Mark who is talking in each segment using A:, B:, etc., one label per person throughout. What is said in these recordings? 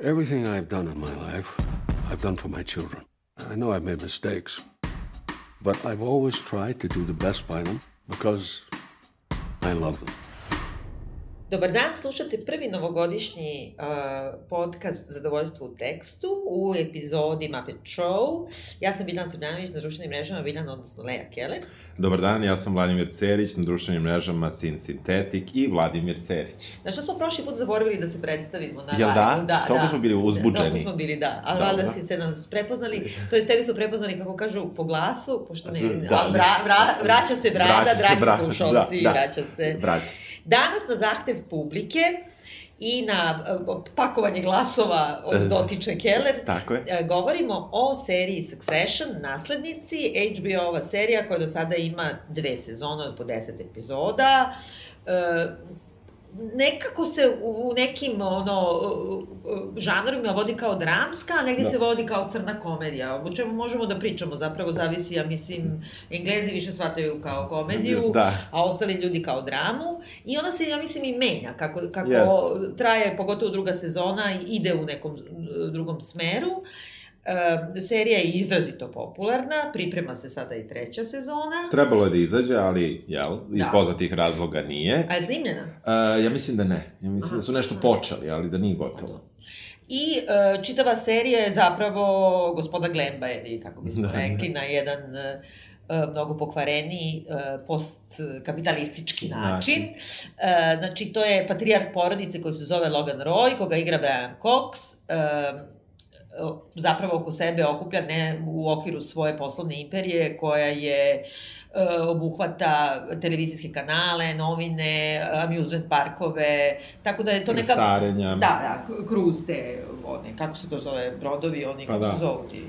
A: Everything I've done in my life, I've done for my children. I know I've made mistakes, but I've always tried to do the best by them because I love them.
B: Dobar dan, slušate prvi novogodišnji uh, podcast Zadovoljstvo u tekstu u epizodi Muppet Show. Ja sam Biljana Srbljanović na društvenim mrežama Biljana, odnosno Leja Keller.
C: Dobar dan, ja sam Vladimir Cerić na društvenim mrežama Sin Sintetik i Vladimir Cerić.
B: Znaš što smo prošli put zaboravili da se predstavimo na
C: Jel da?
B: da?
C: Toliko smo bili uzbuđeni.
B: Toliko smo bili, da. Ali valjda si se nas prepoznali, to jest tebi su prepoznali, kako kažu, po glasu, pošto ne,
C: Da,
B: a vra, vra, vraća se brada,
C: Vraća se
B: dragi
C: brada,
B: slušalci,
C: da, da.
B: vraća se.
C: Vraća se.
B: Danas na zahtev publike i na uh, pakovanje glasova od
C: E.
B: dotične Keller,
C: Tako je.
B: E, govorimo o seriji Succession, naslednici, HBO-ova serija koja do sada ima dve sezone od po deset epizoda. Nekako se u nekim ono žanrovima vodi kao dramska, a negde
C: Da.
B: se vodi kao crna komedija. O čemu možemo da pričamo, zapravo zavisi, ja mislim, Englezi više shvataju kao komediju,
C: Da.
B: a ostali ljudi kao dramu. I ona se, ja mislim, i menja kako, kako
C: Yes.
B: traje, pogotovo druga sezona, i ide u nekom drugom smeru. E, serija je izrazito popularna, priprema se sada i treća sezona.
C: Trebalo je da izađe, ali, jel, iz
B: Da.
C: poznatih razloga nije.
B: A je snimljena?
C: Uh, ja mislim da ne. Ja mislim
B: Aha.
C: da su nešto počeli, ali da nije gotovo.
B: I e, čitava serija je zapravo gospoda Glemba, ili kako bismo
C: Da, da.
B: rekli, na jedan e, e, mnogo pokvareniji e, postkapitalistički način. E, znači, to je patrijarh porodice koji se zove Logan Roy, koga igra Brian Cox, e, zapravo oko sebe okuplja ne u okviru svoje poslovne imperije koja je e, obuhvata televizijske kanale, novine, amusement parkove, tako da je to neka...
C: Krstarenja.
B: Da, da, k- kruz te, one, kako se to zove, brodovi, oni,
C: Pa
B: kako
C: da.
B: se zovu ti?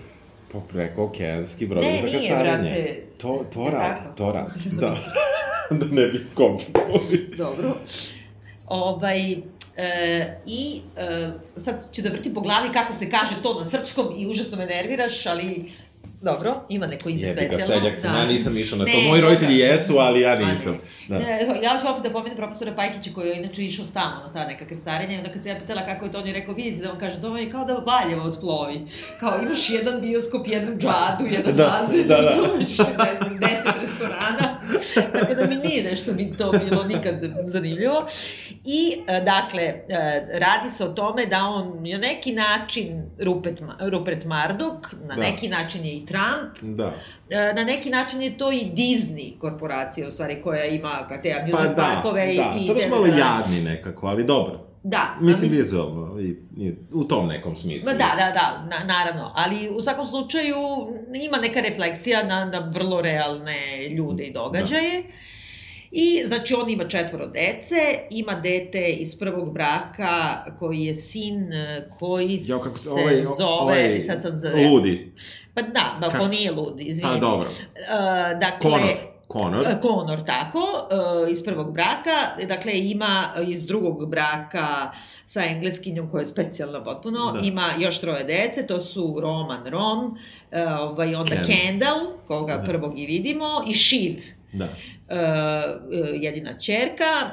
C: Po preko okeanski brodovi
B: Ne,
C: za
B: nije,
C: krstarenje.
B: brate.
C: To, to
B: Je
C: radi,
B: tako?
C: to radi, da. da ne bi komplikovali.
B: Dobro. Ovaj, e, I e, sad ću da vrtim po glavi kako se kaže to na srpskom i užasno me nerviraš, ali dobro, ima neko ime
C: Jebi ga,
B: specijalno.
C: seljak sam, ja nisam išao na to.
B: Ne,
C: Moji roditelji
B: da.
C: jesu, ali ja nisam. Da.
B: Ne, ja ću opet da pomenem profesora Pajkića koji je inače išao stalno na ta neka krstarenja i onda kad se ja pitala kako je to, on je rekao, vidite da vam kaže, to vam je kao da Valjevo otplovi. Kao imaš jedan bioskop, jednu džadu, jedan
C: Da,
B: bazen,
C: da, da.
B: razumeš, ne znam, deset restorana. Tako da mi nije nešto mi to bilo nikad zanimljivo. I, e, dakle, e, radi se o tome da on je na neki način Rupert, Rupert Murdoch, na
C: Da.
B: neki način je i Trump,
C: Da.
B: E, na neki način je to i Disney korporacija, u stvari, koja ima te
C: Pa
B: amusement
C: da,
B: parkove i...
C: da,
B: i
C: samo
B: te-
C: su malo
B: da,
C: jadni nekako, ali dobro.
B: Da,
C: Mislim,
B: a
C: vizualno, i, i, u tom nekom smislu.
B: Ma da, da, da, na, naravno, ali u svakom slučaju ima neka refleksija na, na vrlo realne ljude i događaje. I, znači, on ima četvoro dece, ima dete iz prvog braka koji je sin eh, koji
C: Jo, kako se, ovaj,
B: zove,
C: ovaj,
B: sad sam za...
C: ludi.
B: Pa da, ma,
C: Kako?
B: ko nije lud, izvini.
C: Pa dobro.
B: Eh, dakle,
C: Konor. Konor.
B: E, Konor, tako, e, iz prvog braka, dakle ima iz drugog braka sa engleskinjom koja je specijalna potpuno,
C: Da.
B: ima još troje dece, to su Roman Rom, e, ovaj, onda
C: Ken.
B: Kendall, koga
C: Da.
B: prvog i vidimo, i Shiv,
C: Da.
B: jedina čerka,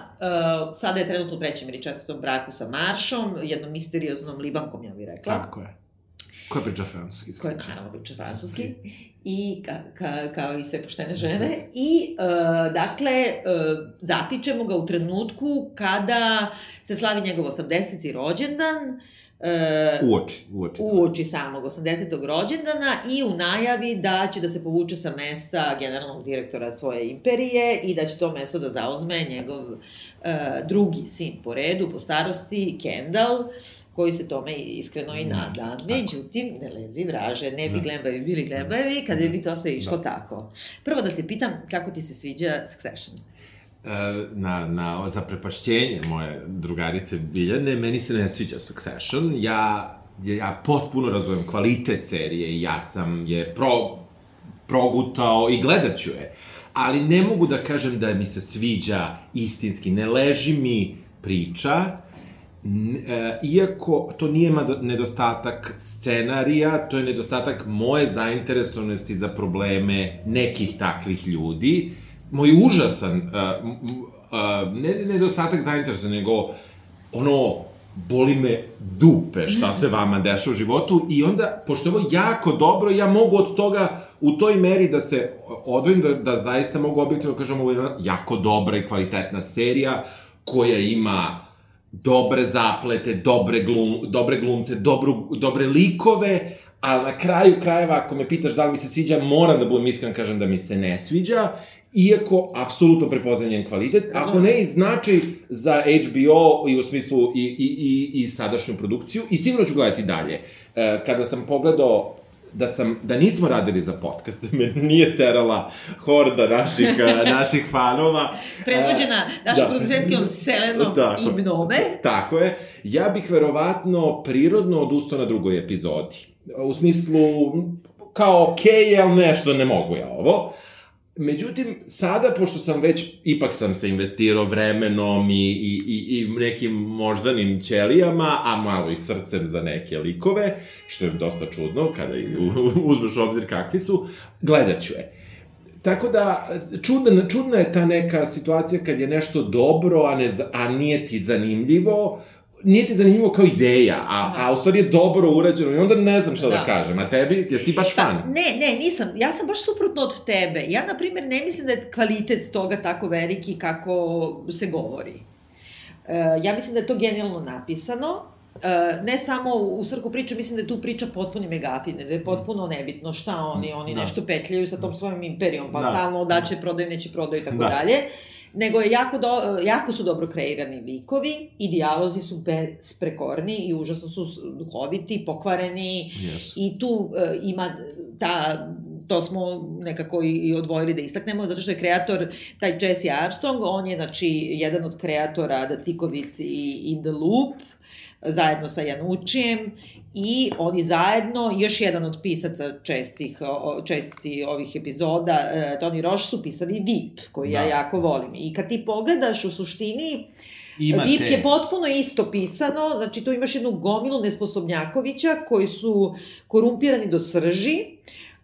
B: sada je trenutno u trećem ili četvrtom braku sa Maršom, jednom misterioznom libankom, ja bih rekla.
C: Tako je. Ko je priča francuski?
B: Ko je naravno priča francuski i ka, ka, kao i sve poštene žene i e, dakle e, zatičemo ga u trenutku kada se slavi njegov 80. rođendan e,
C: Uoči, uoči.
B: uoči samog 80. rođendana i u najavi da će da se povuče sa mesta generalnog direktora svoje imperije i da će to mesto da zauzme njegov e, drugi sin po redu, po starosti, Kendall, koji se tome iskreno i nada. Međutim, ne lezi vraže, ne bi
C: Da.
B: glembavi bili glembavi, kada bi to sve išlo
C: Da.
B: tako. Prvo da te pitam kako ti se sviđa Succession?
C: E, na, na zaprepašćenje moje drugarice Biljane, meni se ne sviđa Succession. Ja, ja potpuno razumem kvalitet serije i ja sam je pro, progutao i gledat ću je. Ali ne mogu da kažem da mi se sviđa istinski. Ne leži mi priča, iako to nije nedostatak scenarija, to je nedostatak moje zainteresovanosti za probleme nekih takvih ljudi. Moj užasan, m- uh, ne nedostatak zainteresovanosti, nego ono, boli me dupe šta se vama deša u životu i onda, pošto je ovo jako dobro, ja mogu od toga u toj meri da se odvojim, da, da zaista mogu objektivno kažem ovo je jako dobra i kvalitetna serija koja ima dobre zaplete, dobre, glum, dobre glumce, dobru, dobre likove, ali na kraju krajeva, ako me pitaš da li mi se sviđa, moram da budem iskren, kažem da mi se ne sviđa, iako apsolutno prepoznam njen kvalitet, ako ne i značaj za HBO i u smislu i, i, i, i sadašnju produkciju, i sigurno ću gledati dalje. E, kada sam pogledao da sam da nismo radili za podcast, da me nije terala horda naših naših fanova.
B: Predvođena našom da. producentskom Selenom tako, i Mnome.
C: Tako je. Ja bih verovatno prirodno odustao na drugoj epizodi. U smislu, kao okej, okay, ali nešto ne mogu ja ovo. Međutim, sada, pošto sam već, ipak sam se investirao vremenom i, i, i, i nekim moždanim ćelijama, a malo i srcem za neke likove, što je dosta čudno kada uzmeš obzir kakvi su, gledat ću je. Tako da, čudna, čudna je ta neka situacija kad je nešto dobro, a, ne, a nije ti zanimljivo, nije ti zanimljivo kao ideja, a, da. a u stvari je dobro urađeno i onda ne znam šta da, da kažem. A tebi, jesi baš fan? Da,
B: ne, ne, nisam. Ja sam baš suprotno od tebe. Ja, na primjer, ne mislim da je kvalitet toga tako veliki kako se govori. Uh, ja mislim da je to genijalno napisano. Uh, ne samo u svrhu priče, mislim da je tu priča potpuni megafine, da je potpuno nebitno šta oni, oni da. nešto petljaju sa tom svojom imperijom, pa da. stalno da će prodaju, neće prodaju i tako da. dalje nego je jako, do, jako su dobro kreirani likovi i dijalozi su besprekorni i užasno su duhoviti, pokvareni yes. i tu uh, ima ta to smo nekako i odvojili da istaknemo, zato što je kreator, taj Jesse Armstrong, on je, znači, jedan od kreatora The Thick of It i In the Loop, zajedno sa Janučijem i oni zajedno, još jedan od pisaca čestih, česti ovih epizoda, e, Toni Roš, su pisali VIP, koji da. ja jako volim. I kad ti pogledaš u suštini, Imate... VIP je potpuno isto pisano, znači tu imaš jednu gomilu nesposobnjakovića koji su korumpirani do srži,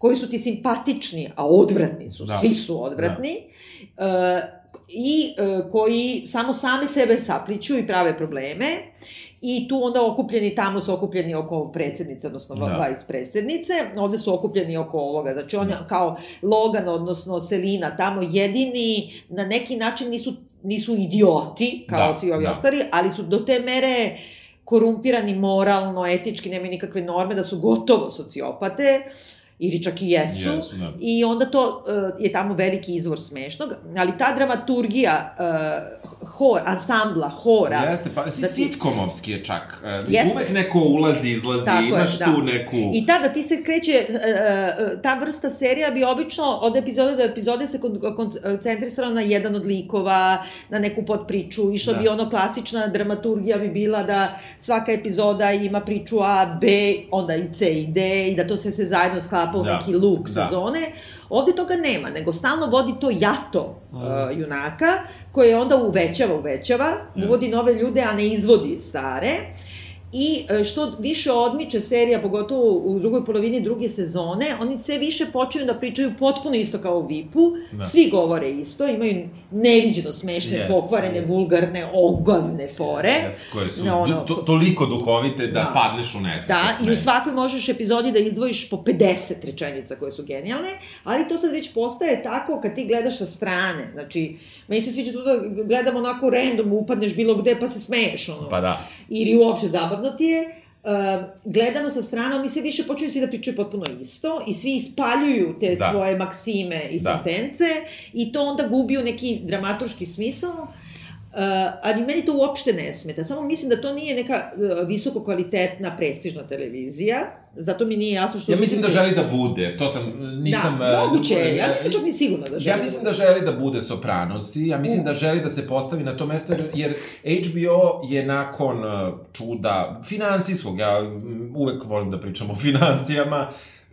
B: koji su ti simpatični, a odvratni su, da. svi su odvratni, da. uh, i uh, koji samo sami sebe sapliću i prave probleme i tu onda okupljeni, tamo su okupljeni oko predsednice, odnosno da. vice predsednice, ovde su okupljeni oko ovoga, znači on da. kao Logan, odnosno Selina, tamo jedini na neki način nisu, nisu idioti, kao da, svi ovi da. ostali, ali su do te mere korumpirani moralno, etički, nemaju nikakve norme, da su gotovo sociopate. Uh, ili čak i jesu, yes, da. i onda to uh, je tamo veliki izvor smešnog, ali ta dramaturgija uh, hor, ansambla, hora...
C: Jeste, pa si da ti... sitkomovski je čak. Uh, jeste. Uvek neko ulazi, izlazi, Tako imaš je, da. tu neku...
B: I tada ti se kreće, uh, ta vrsta serija bi obično od epizode do epizode se koncentrisala na jedan od likova, na neku podpriču, išla da. bi ono klasična dramaturgija bi bila da svaka epizoda ima priču A, B, onda i C i D, i da to sve se zajedno sklapa u da. neki luk da. sezone. Ovde toga nema, nego stalno vodi to jato mm. uh, junaka, koje onda uvećava, uvećava, yes. uvodi nove ljude, a ne izvodi stare. I e, što više odmiče serija, pogotovo u drugoj polovini druge sezone, oni sve više počinju da pričaju potpuno isto kao u VIP-u, da. svi govore isto, imaju neviđeno smešne, yes, pokvarene, yes. vulgarne, ogavne fore. Yes,
C: koje su ono, to, toliko duhovite da, da padneš u nesvest.
B: Da, i u svakoj možeš epizodi da izdvojiš po 50 rečenica koje su genijalne, ali to sad već postaje tako kad ti gledaš sa strane. Znači, meni se sviđa to da gledamo onako random, upadneš bilo gde pa se smeješ. Ono.
C: Pa da.
B: Ili uopšte zabavno zabavno ti je, uh, gledano sa strane, oni se više počinju svi da pričaju potpuno isto i svi ispaljuju te da. svoje maksime i da. sentence i to onda gubi u neki dramaturški smisao. Uh, ali meni to uopšte ne smeta. Samo mislim da to nije neka uh, visoko kvalitetna, prestižna televizija. Zato mi nije jasno što...
C: Ja mislim da želi da bude. To sam, nisam...
B: Da, moguće je. Ja nisam čak ni sigurna da želi.
C: Ja mislim da želi da bude Sopranosi. Ja mislim mm. da želi da se postavi na to mesto, jer HBO je nakon čuda finansijskog, ja uvek volim da pričam o financijama,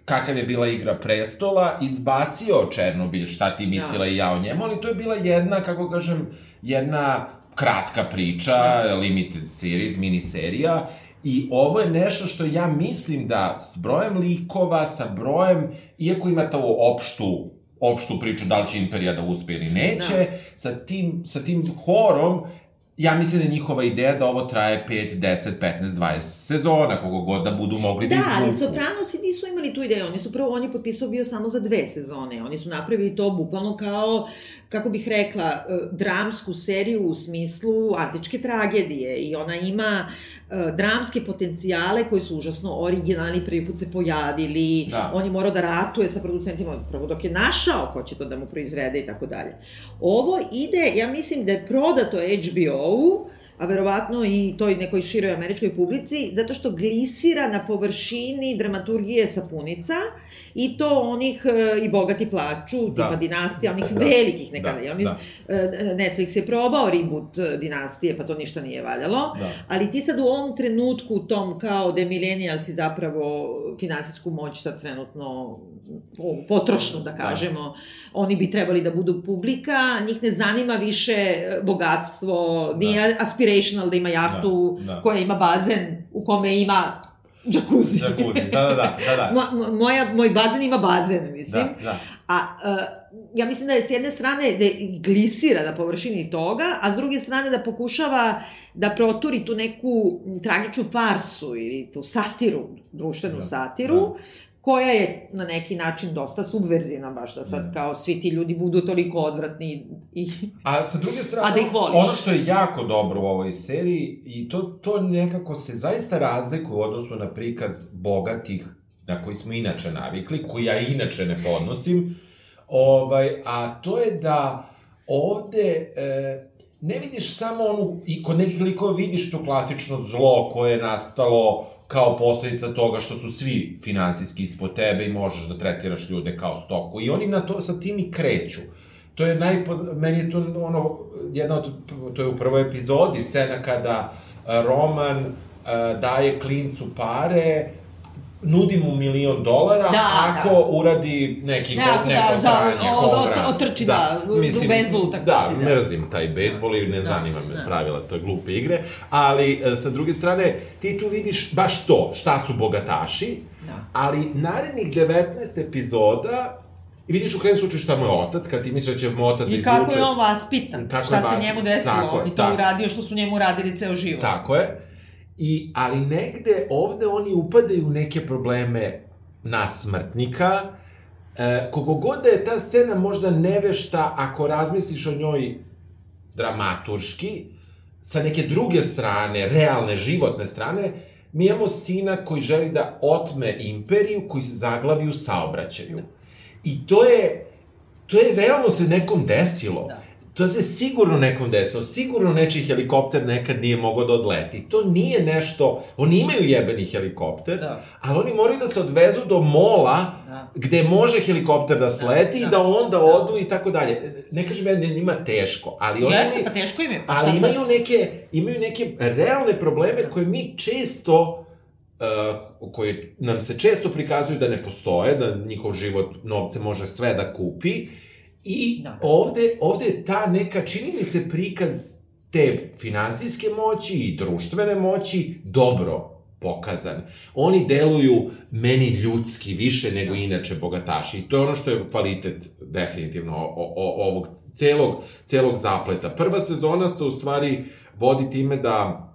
C: kakav je bila igra prestola, izbacio Černobilj, šta ti mislila da. i ja o njemu, ali to je bila jedna, kako kažem, jedna kratka priča, da. limited series, mini serija, I ovo je nešto što ja mislim da s brojem likova, sa brojem, iako ima to opštu opštu priču da li će Imperija da uspe ili neće, da. sa, tim, sa tim horom ja mislim da je njihova ideja da ovo traje 5, 10, 15, 20 sezona, kogo god da budu mogli da,
B: Da,
C: izvuku.
B: ali Sopranosi nisu imali tu ideju. Oni su prvo, on je potpisao bio samo za dve sezone. Oni su napravili to bukvalno kao, kako bih rekla, eh, dramsku seriju u smislu antičke tragedije. I ona ima eh, dramske potencijale koji su užasno originalni, prvi put se pojavili.
C: Da.
B: On je morao da ratuje sa producentima prvo dok je našao ko će to da mu proizvede i tako dalje. Ovo ide, ja mislim da je prodato HBO-u, a verovatno i toj nekoj široj američkoj publici, zato što glisira na površini dramaturgije sapunica i to onih e, i bogati plaču,
C: Da.
B: tipa dinastija, onih
C: Da.
B: velikih nekada.
C: Da,
B: Oni,
C: da.
B: e, Netflix je probao reboot e, dinastije, pa to ništa nije valjalo.
C: Da.
B: Ali ti sad u ovom trenutku, u tom kao da millennials i zapravo finansijsku moć sad trenutno potrošnu, da kažemo, oni bi trebali da budu publika, njih ne zanima više bogatstvo, nije aspirational da ima jahtu
C: Da, da.
B: koja ima bazen u kome ima džakuzi.
C: Jacuzzi, da, da, da, da, da.
B: Mo, mo- moja, moj bazen ima bazen, mislim.
C: Da, da.
B: A uh, ja mislim da je s jedne strane da glisira na površini toga, a s druge strane da pokušava da proturi tu neku tragičnu farsu ili tu satiru, društvenu
C: Da,
B: satiru, koja je na neki način dosta subverzivna, baš da sad
C: Mm.
B: kao svi ti ljudi budu toliko odvratni i...
C: A sa druge strane,
B: A da ih voliš.
C: ono što je jako dobro u ovoj seriji, i to, to nekako se zaista razlikuje u odnosu na prikaz bogatih, na koji smo inače navikli, koji ja inače ne podnosim, ovaj, a to je da ovde e, ne vidiš samo onu, i kod nekih likova vidiš to klasično zlo koje je nastalo kao posledica toga što su svi finansijski ispod tebe i možeš da tretiraš ljude kao stoku. I oni na to, sa tim i kreću. To je najpoz... meni je to ono, jedna od, to je u prvoj epizodi, scena kada Roman a, daje klincu pare, nudi mu milion dolara,
B: Da,
C: ako
B: da.
C: uradi neki,
B: Ne, ako
C: neko
B: da, da,
C: sranje,
B: od- od-
C: run.
B: otrči, da, u bejsbol utakmici,
C: Da,
B: da.
C: mrzim taj bejsbol i ne
B: Da,
C: zanima me
B: da.
C: pravila te glupe igre, ali e, sa druge strane, ti tu vidiš baš to, šta su bogataši,
B: Da.
C: ali narednih 19 epizoda I vidiš u krajnjem slučaju šta mu je otac, kad ti misliš da će mu otac da
B: I
C: izvuče...
B: kako je on vaspitan,
C: Kako
B: šta
C: je
B: se njemu desilo,
C: tako je
B: to
C: tako.
B: uradio što su njemu radili ceo život.
C: Tako je. I, ali negde ovde oni upadaju u neke probleme nasmrtnika, e, kogo god da je ta scena možda nevešta, ako razmisliš o njoj dramaturški, sa neke druge strane, realne, životne strane, mi imamo sina koji želi da otme imperiju, koji se zaglavi u saobraćaju. I to je, to je realno se nekom desilo.
B: Da.
C: To se sigurno nekom desilo, sigurno nečiji helikopter nekad nije mogao da odleti. To nije nešto, oni imaju jebeni helikopter,
B: Da.
C: ali oni moraju da se odvezu do mola
B: Da.
C: gde može helikopter da sleti
B: Da,
C: i da onda
B: da.
C: odu i tako dalje. Ne kažem ja da njima teško, ali oni
B: Jeste,
C: imaju-
B: pa teško im je. Pa
C: ali
B: šta sad?
C: imaju neke, imaju neke realne probleme koje mi često uh, koje nam se često prikazuju da ne postoje, da njihov život novce može sve da kupi i
B: Da.
C: ovde, ovde je ta neka, čini mi se prikaz te finansijske moći i društvene moći dobro pokazan. Oni deluju meni ljudski više nego inače bogataši. I to je ono što je kvalitet definitivno o, o, ovog celog, celog zapleta. Prva sezona se u stvari vodi time da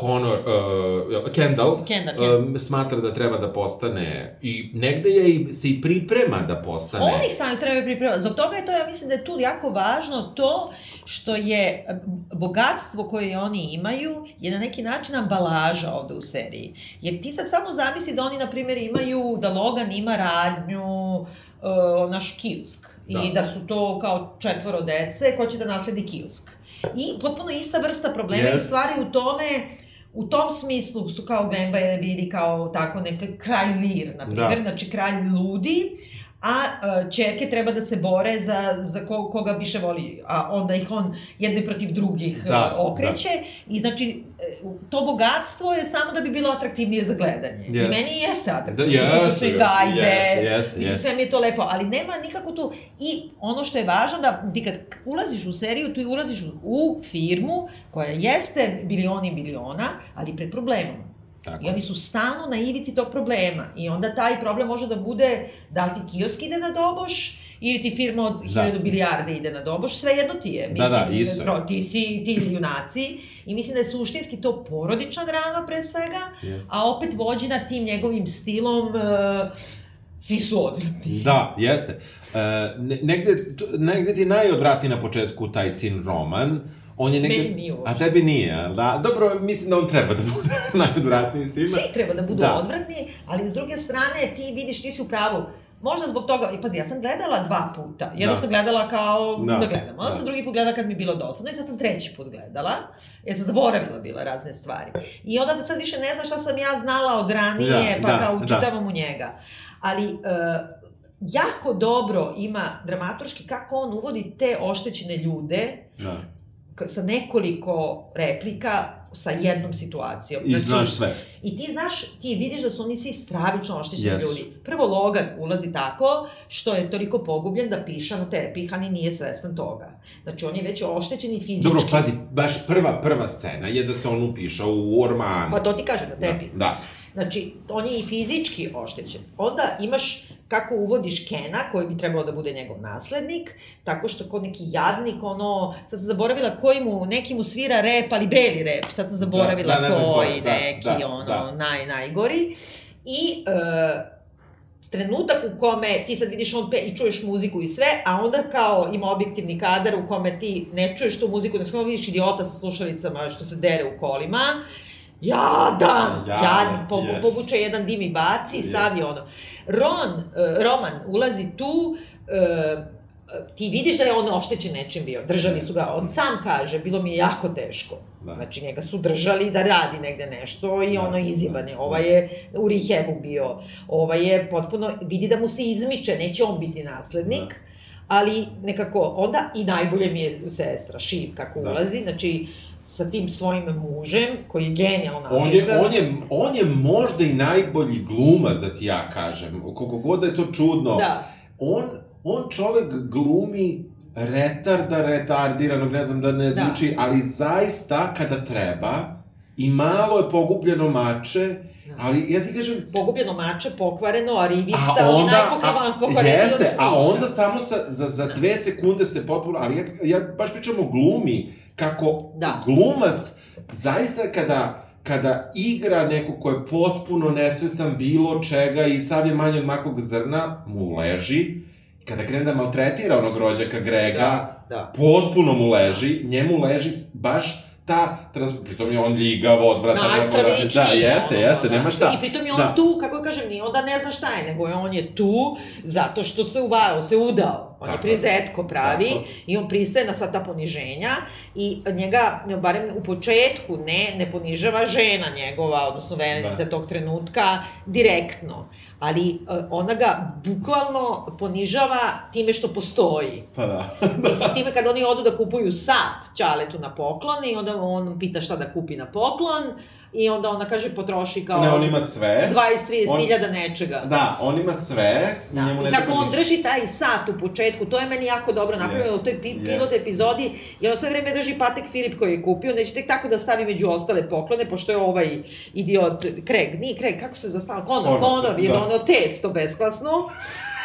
C: Connor, uh, Kendall,
B: Kendall, Kendall.
C: um, smatra da treba da postane i negde je i, se i priprema da postane.
B: On ih sami treba pripremati. Zbog toga je to, ja mislim da je tu jako važno to što je eh, bogatstvo koje oni imaju je na neki način ambalaža ovde u seriji. Jer ti sad samo zamisli da oni, na primjer, imaju, da Logan ima radnju, uh, naš kiosk.
C: Da.
B: I da su to kao četvoro dece ko će da nasledi kiosk. I potpuno ista vrsta problema i
C: Jest.
B: stvari u tome U tom smislu su kao Bembajevi kao tako neka kralj Lir, na primjer,
C: Da.
B: znači kralj ludi, a uh, čerke treba da se bore za, za ko, koga više voli, a onda ih on jedne protiv drugih
C: Da,
B: da, okreće. I znači, e, to bogatstvo je samo da bi bilo atraktivnije za gledanje. I
C: Jest.
B: meni jeste
C: Da,
B: atraktivno. Mislim, tu su i
C: jeste,
B: Mislim,
C: jeste.
B: sve mi je to lepo, ali nema nikako tu... I ono što je važno da ti kad ulaziš u seriju, tu i ulaziš u, u firmu koja jeste bilioni miliona, ali pred problemom.
C: Tako.
B: I oni su stalno na ivici tog problema. I onda taj problem može da bude da li ti kiosk ide na doboš, ili ti firma od
C: Da.
B: 1000 bilijarde ide na doboš, sve jedno ti je.
C: Da, da, isto je.
B: pro- ti si ti junaci i mislim da je suštinski to porodična drama pre svega,
C: Jeste.
B: a opet vođena tim njegovim stilom, uh, svi su odvratni.
C: Da, jeste. E, ne, negde, negde ti najodvrati na početku taj sin Roman, on je negde...
B: Meni nije uopšte.
C: A tebi nije, a da? Dobro, mislim da on treba da bude najodvratniji svima.
B: Svi treba da budu
C: Da.
B: odvratni, ali s druge strane ti vidiš, ti si u pravu. Možda zbog toga, i pazi, ja sam gledala dva puta. Jednom
C: Da.
B: sam gledala kao
C: Da.
B: da, gledam, onda
C: Da.
B: sam drugi put gledala kad mi je bilo dosadno i sad sam treći put gledala, jer sam zaboravila bila razne stvari. I onda sad više ne znam šta sam ja znala od ranije,
C: Da,
B: pa
C: da,
B: kao
C: da.
B: učitavam u njega. Ali e, jako dobro ima dramaturški kako on uvodi te oštećene ljude
C: Da.
B: Sa nekoliko replika sa jednom situacijom.
C: I znaš sve.
B: I ti znaš, ti vidiš da su oni svi stravično oštećeni
C: Jesu.
B: ljudi. Prvo, Logan ulazi tako što je toliko pogubljen da pišan te pihani nije svestan toga. Znači, on je već oštećen i fizički.
C: Dobro, pazi, baš prva, prva scena je da se on upiša u ormanu.
B: Pa to ti kažem na tebi.
C: Da, da.
B: Znači, on je i fizički oštećen. Onda imaš kako uvodiš Kena, koji bi trebalo da bude njegov naslednik, tako što kod neki jadnik, ono, sad sam zaboravila koji mu, neki mu svira rep, ali beli rep, sad sam zaboravila
C: Da, da, ne znam
B: koji,
C: da,
B: neki,
C: da,
B: ono,
C: da.
B: naj, najgori. I e, trenutak u kome ti sad vidiš on pe i čuješ muziku i sve, a onda kao ima objektivni kadar u kome ti ne čuješ tu muziku, ne samo vidiš idiota sa slušalicama što se dere u kolima, jadan,
C: Jadan,
B: jadan, po,
C: yes.
B: povuče jedan dim i baci
C: Yes.
B: sav je ono. Ron, e, Roman ulazi tu, e, ti vidiš da je on oštećen nečim bio, držali su ga, on sam kaže, bilo mi je jako teško.
C: Da.
B: Znači, njega su držali da radi negde nešto i
C: Da,
B: ono izjebane.
C: da.
B: Ova je u rehabu bio, ova je potpuno, vidi da mu se izmiče, neće on biti naslednik,
C: Da.
B: ali nekako, onda i najbolje mi je sestra, Šiv, kako
C: Da.
B: ulazi, znači, sa tim svojim mužem, koji je genijalno
C: On je,
B: napisan.
C: on, je, on je možda i najbolji glumac, da ti ja kažem. Koliko god da je to čudno.
B: Da,
C: On, on čovek glumi retarda, retardiranog, ne znam da ne
B: Da.
C: zvuči, ali zaista kada treba i malo je pogubljeno mače,
B: Da.
C: ali ja ti kažem,
B: pogubljeno mače, pokvareno, a rivista,
C: A onda,
B: najpokvaran, od
C: jeste, a onda samo sa, za, za
B: Da.
C: dve sekunde se potpuno, ali ja, ja baš pričam o glumi, kako
B: Da.
C: glumac zaista kada kada igra neko ko je potpuno nesvestan bilo čega i sav je manje od makog zrna, mu leži, kada krene da maltretira onog rođaka Grega,
B: Da, da.
C: potpuno mu leži, njemu leži baš ta, trans... pritom je on ljigav, odvratan,
B: Najstravičniji.
C: da, jeste,
B: ono,
C: jeste,
B: da.
C: nema šta.
B: I pritom je on
C: Da.
B: tu, kako kažem, nije onda ne zna šta je, nego je on je tu zato što se uvao, se udao. On
C: Tako
B: je prizetko pravi
C: Tako.
B: i on pristaje na sva ta poniženja i njega, barem u početku, ne, ne ponižava žena njegova, odnosno verenica
C: Da.
B: tog trenutka, direktno. Ali e, ona ga bukvalno ponižava time što postoji.
C: Pa da.
B: Mislim, time kad oni odu da kupuju sat Ćaletu na poklon i onda on pita šta da kupi na poklon i onda ona kaže potroši kao
C: Ne, on ima sve.
B: 20-30
C: On-
B: hiljada nečega.
C: Da, on ima sve.
B: Da.
C: njemu ne
B: I kako
C: treba
B: on drži taj sat u početku, to je meni jako dobro napravljeno
C: Yes.
B: u toj pi
C: Yes.
B: pilot epizodi, jer on sve vreme drži Patek Filip koji je kupio, neće tek tako da stavi među ostale poklone, pošto je ovaj idiot Craig, nije Craig, kako se zastava, Conor,
C: Conor,
B: Conor, je
C: da.
B: ono testo besklasno,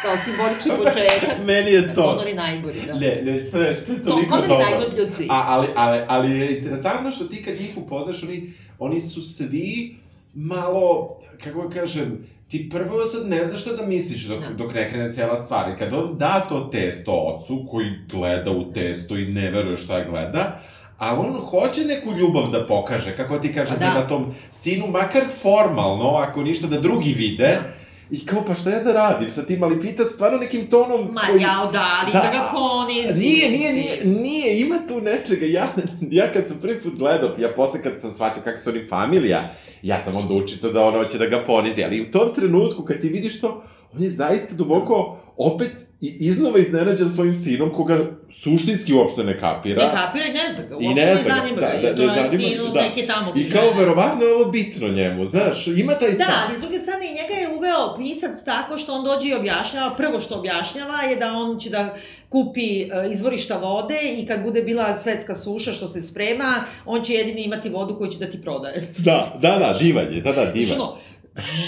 B: kao simbolični početak.
C: Meni je to.
B: Conor je najgori, da.
C: Ne, ne, to je, to je toliko
B: je
C: dobro.
B: najgori od svih.
C: A, ali, ali, ali je interesantno što ti kad njih upoznaš, oni, oni su svi malo, kako ga kažem, ti prvo sad ne znaš šta da misliš dok,
B: Da.
C: dok ne krene cijela stvar. I kad on da to testo ocu, koji gleda u testo i ne veruje šta gleda, a on hoće neku ljubav da pokaže, kako ti kaže,
B: Pa
C: da.
B: da.
C: prema tom sinu, makar formalno, ako ništa da drugi vide,
B: Da.
C: I kao, pa šta ja da radim sa tim, ali pita stvarno nekim tonom
B: Ma
C: koji...
B: jao, da, ali da, ga ponizi.
C: Nije, nije, nije, nije, ima tu nečega. Ja, ja kad sam prvi put gledao, ja posle kad sam shvatio kako su oni familija, ja sam onda učito da ono hoće da ga ponizi, ali u tom trenutku kad ti vidiš to, on je zaista duboko opet i iznova iznenađen svojim sinom, koga suštinski uopšte ne kapira.
B: Ne kapira i ne zna ga, uopšte
C: ne
B: ne,
C: zna ga,
B: zanima
C: da,
B: ga,
C: da,
B: jer to
C: ne
B: je
C: zanima
B: sin
C: ga,
B: od
C: da.
B: neke tamo
C: I kao, verovatno je ovo bitno njemu, znaš, ima taj
B: Da,
C: stav.
B: ali s druge strane i njega je uveo pisac tako što on dođe i objašnjava, prvo što objašnjava je da on će da kupi e, izvorišta vode i kad bude bila svetska suša što se sprema, on će jedini imati vodu koju će da ti prodaje.
C: Da, da, da, divan je, da, da,
B: Znači
C: divan.
B: ono,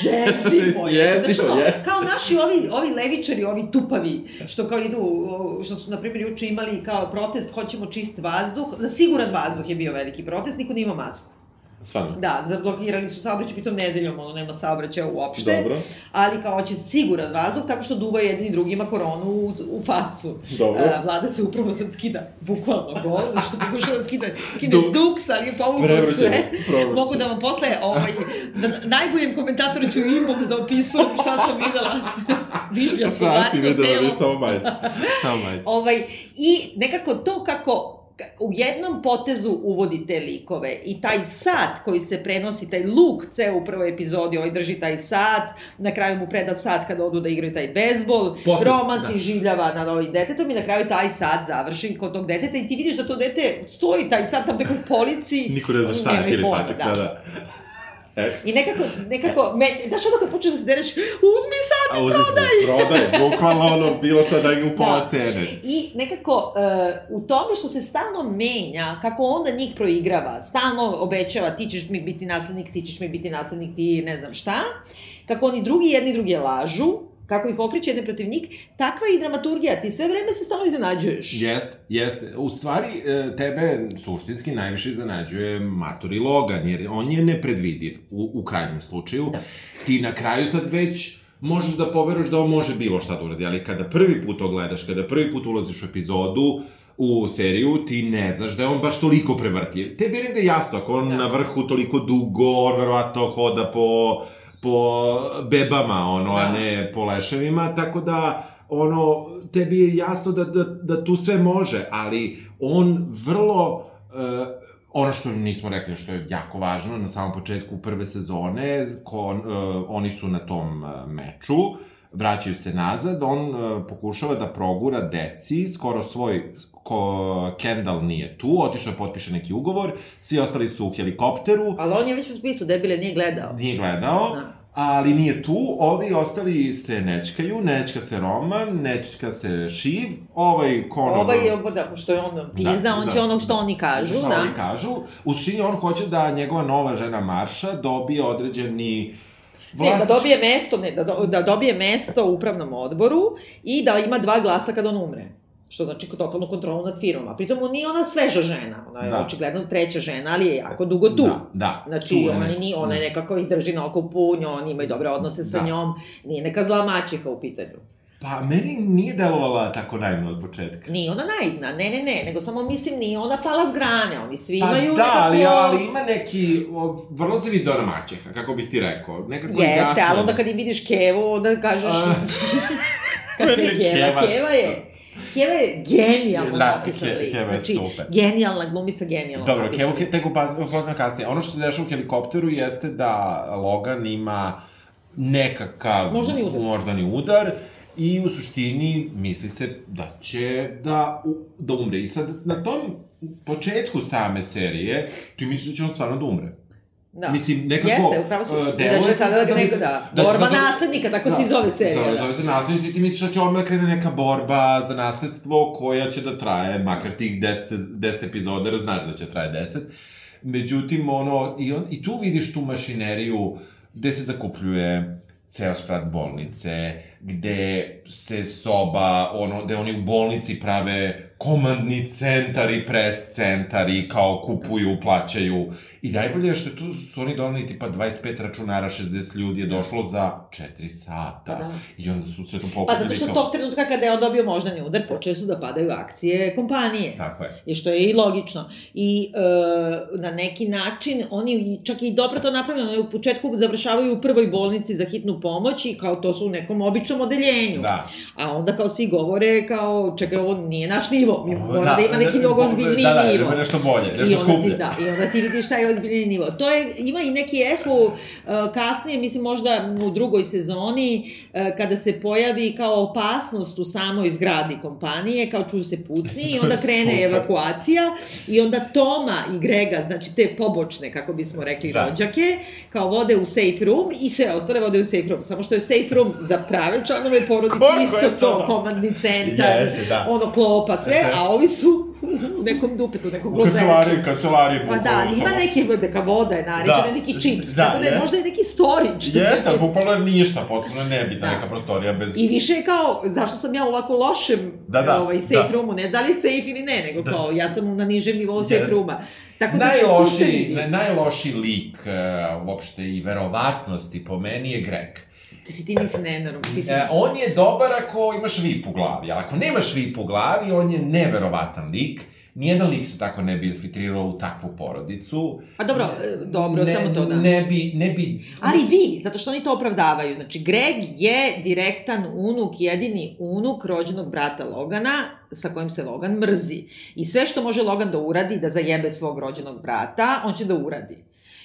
B: Jezivo je.
C: Jezivo,
B: Znaš, ono. Kao naši ovi, ovi levičari, ovi tupavi, što kao idu, što su, na primjer, juče imali kao protest, hoćemo čist vazduh, za siguran vazduh je bio veliki protest, niko nije imao masku.
C: Stvarno.
B: Da, zablokirali su saobraćaj, pitom nedeljom, ono, nema saobraćaja uopšte.
C: Dobro.
B: Ali kao hoće siguran vazduh, tako što duva jedni drugima koronu u, u facu.
C: Dobro.
B: A, vlada se upravo sad skida, bukvalno go, zato što pokušava da skida, skine
C: Duk.
B: duks, ali je povukao sve. Mogu da vam posle, ovaj, za najboljem komentatora ću inbox da opisujem šta sam videla. Vižlja su
C: Šta si videla, viš samo majicu. Samo majicu.
B: Ovaj, I nekako to kako u jednom potezu uvodi te likove i taj sat koji se prenosi, taj luk ceo u prvoj epizodi, ovaj drži taj sat, na kraju mu preda sat kada odu da igraju taj bezbol,
C: Posle-
B: Roman
C: da.
B: se življava nad ovim detetom i na kraju taj sat završi kod tog deteta i ti vidiš da to dete stoji taj sat tam nekog policiji.
C: Niko ne zna šta je
B: Nemaju
C: Filip
B: pojma,
C: Patik, da, da. Ekstra.
B: I nekako, nekako, me, znaš ono kad počneš da se dereš, uzmi sat
C: A
B: i prodaj!
C: Prodaj, bukvalno ono, bilo šta da ga u pola
B: Da.
C: cene.
B: I nekako, uh, u tome što se stalno menja, kako onda njih proigrava, stalno obećava ti ćeš mi biti naslednik, ti ćeš mi biti naslednik, ti ne znam šta, kako oni drugi jedni druge lažu, kako ih okreće jedne protiv njih, takva je i dramaturgija, ti sve vreme se stalno iznenađuješ.
C: Jest, jest. U stvari, e, tebe suštinski najviše iznenađuje Martor i Logan, jer on je nepredvidiv u, u krajnjem slučaju.
B: Da.
C: Ti na kraju sad već možeš da poveruješ da on može bilo šta da uradi, ali kada prvi put to gledaš, kada prvi put ulaziš u epizodu, u seriju, ti ne znaš da je on baš toliko prevrtljiv. Tebi je negde jasno, ako on
B: Da.
C: na vrhu toliko dugo, on verovatno hoda po, po bebama, ono, a
B: Da.
C: ne po leševima, tako da, ono, tebi je jasno da, da, da tu sve može, ali on vrlo, uh, ono što nismo rekli, što je jako važno, na samom početku prve sezone, ko, uh, oni su na tom uh, meču, vraćaju se nazad, on uh, pokušava da progura deci, skoro svoj, ko Kendall nije tu, otišao je potpiše neki ugovor, svi ostali su u helikopteru,
B: Ali on je već potpisao, debile, nije gledao.
C: nije gledao,
B: Da.
C: ali nije tu, ovi ostali se nečkaju, nečka se Roman, nečka se Šiv, ovaj konovo...
B: Ovaj je, da, što je on pizda,
C: Da,
B: on
C: da.
B: će onog što oni kažu,
C: Šta
B: da.
C: oni kažu. U suštini on hoće da njegova nova žena Marša dobije određeni
B: Ne, da dobije mesto, ne, da, do, da dobije mesto u upravnom odboru i da ima dva glasa kad on umre. Što znači totalnu kontrolu nad firmom. A pritom on nije ona sveža žena. Ona je
C: Da.
B: očigledno treća žena, ali je jako dugo tu.
C: Da, da.
B: Znači,
C: tu
B: ona, ni, ona je nekako ih drži na okupu, njo, oni imaju dobre odnose sa
C: Da.
B: njom, nije neka zla maćeha u pitanju.
C: Pa, meni nije delovala tako naivno od početka.
B: Nije ona naivna, ne, ne, ne, nego samo mislim nije ona pala s grane, oni svi
C: Pa
B: imaju
C: da, ali,
B: nekako...
C: ali ima neki, o, vrlo se vidi ona maćeha, kako bih ti rekao. Nekako je
B: Jeste,
C: jasno.
B: ali onda kad im vidiš Kevu, onda kažeš...
C: A.
B: Kakva je Keva?
C: Keva
B: je... Keva je genijalno
C: Da,
B: napisan
C: Ke-
B: lik.
C: Keva je
B: znači,
C: super.
B: genijalna glumica, genijalno
C: Dobro. Kevo ke, tek upaz- upoznam kasnije. Ono što se dešava u helikopteru jeste da Logan ima nekakav
B: Moždani udar.
C: moždani udar i u suštini misli se da će da, da umre. I sad na tom početku same serije ti misliš da će on stvarno da umre.
B: Da.
C: Mislim, nekako...
B: Jeste, upravo su.
C: uh,
B: I da će sada
C: bi-
B: neko da...
C: da
B: Borba
C: sada-
B: naslednika, tako se i zove serija.
C: Zove,
B: da.
C: zove se naslednici i ti misliš da će odmah krene neka borba za nasledstvo koja će da traje, makar tih 10, 10 epizoda, jer znaš da će traje 10. Međutim, ono, i, on, i tu vidiš tu mašineriju gde se zakupljuje ceo sprat bolnice, gde se soba, ono, gde oni u bolnici prave komandni centar i pres centar i kao kupuju, plaćaju. I najbolje je što tu su oni doneli tipa 25 računara, 60 ljudi je došlo za 4 sata.
B: Pa da.
C: I onda su sve to
B: Pa
C: pokupili
B: zato što tog trenutka kada je on dobio moždani udar, počeli su da padaju akcije kompanije.
C: Tako je.
B: I što je i logično. I e, na neki način, oni, čak i dobro to napravljeno, oni u početku završavaju u prvoj bolnici za hitnu pomoć i kao to su u nekom običnom odeljenju.
C: Da.
B: A onda kao svi govore kao, čekaj, ovo nije naš nivo, mi
C: Ovo,
B: mora da, ima neki mnogo ozbiljniji
C: da, da,
B: nivo.
C: Da, nešto bolje,
B: I
C: nešto
B: ti,
C: skuplje.
B: da, I onda ti vidiš šta je ozbiljni nivo. To je, ima i neki eho uh, kasnije, mislim možda u drugoj sezoni, uh, kada se pojavi kao opasnost u samoj zgradi kompanije, kao čuju se pucni i onda krene
C: Super.
B: evakuacija i onda Toma i Grega, znači te pobočne, kako bismo rekli,
C: Da.
B: rođake, kao vode u safe room i sve ostale vode u safe room. Samo što je safe room za prave članove porodice isto
C: to?
B: to, komandni centar,
C: Jeste, da.
B: ono klopa, sve,
C: Jeste.
B: a ovi su u u nekom dupetu,
C: U
B: klozetu.
C: kancelariji, kancelariji.
B: Pa da, ali ima neki, neka voda je naređena,
C: Da.
B: neki čips,
C: Da,
B: tako da je
C: je.
B: možda i neki storage.
C: Jeste, ali bukvalno ništa, potpuno nebitna
B: Da.
C: neka prostorija bez...
B: I više je kao, zašto sam ja u ovako lošem
C: Da, da,
B: ovaj, safe
C: da.
B: roomu, ne da li safe ili ne, nego
C: Da.
B: kao ja sam na nižem nivou safe
C: Jeste.
B: rooma. Tako da tu se
C: Najlošiji,
B: vidi.
C: na, najlošiji lik uh, uopšte i verovatnosti po meni je Greg.
B: Ti si ti nisi nenorm, ti si...
C: E, on je dobar ako imaš vip u glavi, ali ako nemaš vip u glavi, on je neverovatan lik. Nijedan lik se tako ne bi infiltrirao u takvu porodicu.
B: A dobro, e, dobro,
C: ne,
B: samo to da.
C: Ne bi, ne bi...
B: Ali vi, zato što oni to opravdavaju. Znači, Greg je direktan unuk, jedini unuk rođenog brata Logana, sa kojim se Logan mrzi. I sve što može Logan da uradi, da zajebe svog rođenog brata, on će da uradi.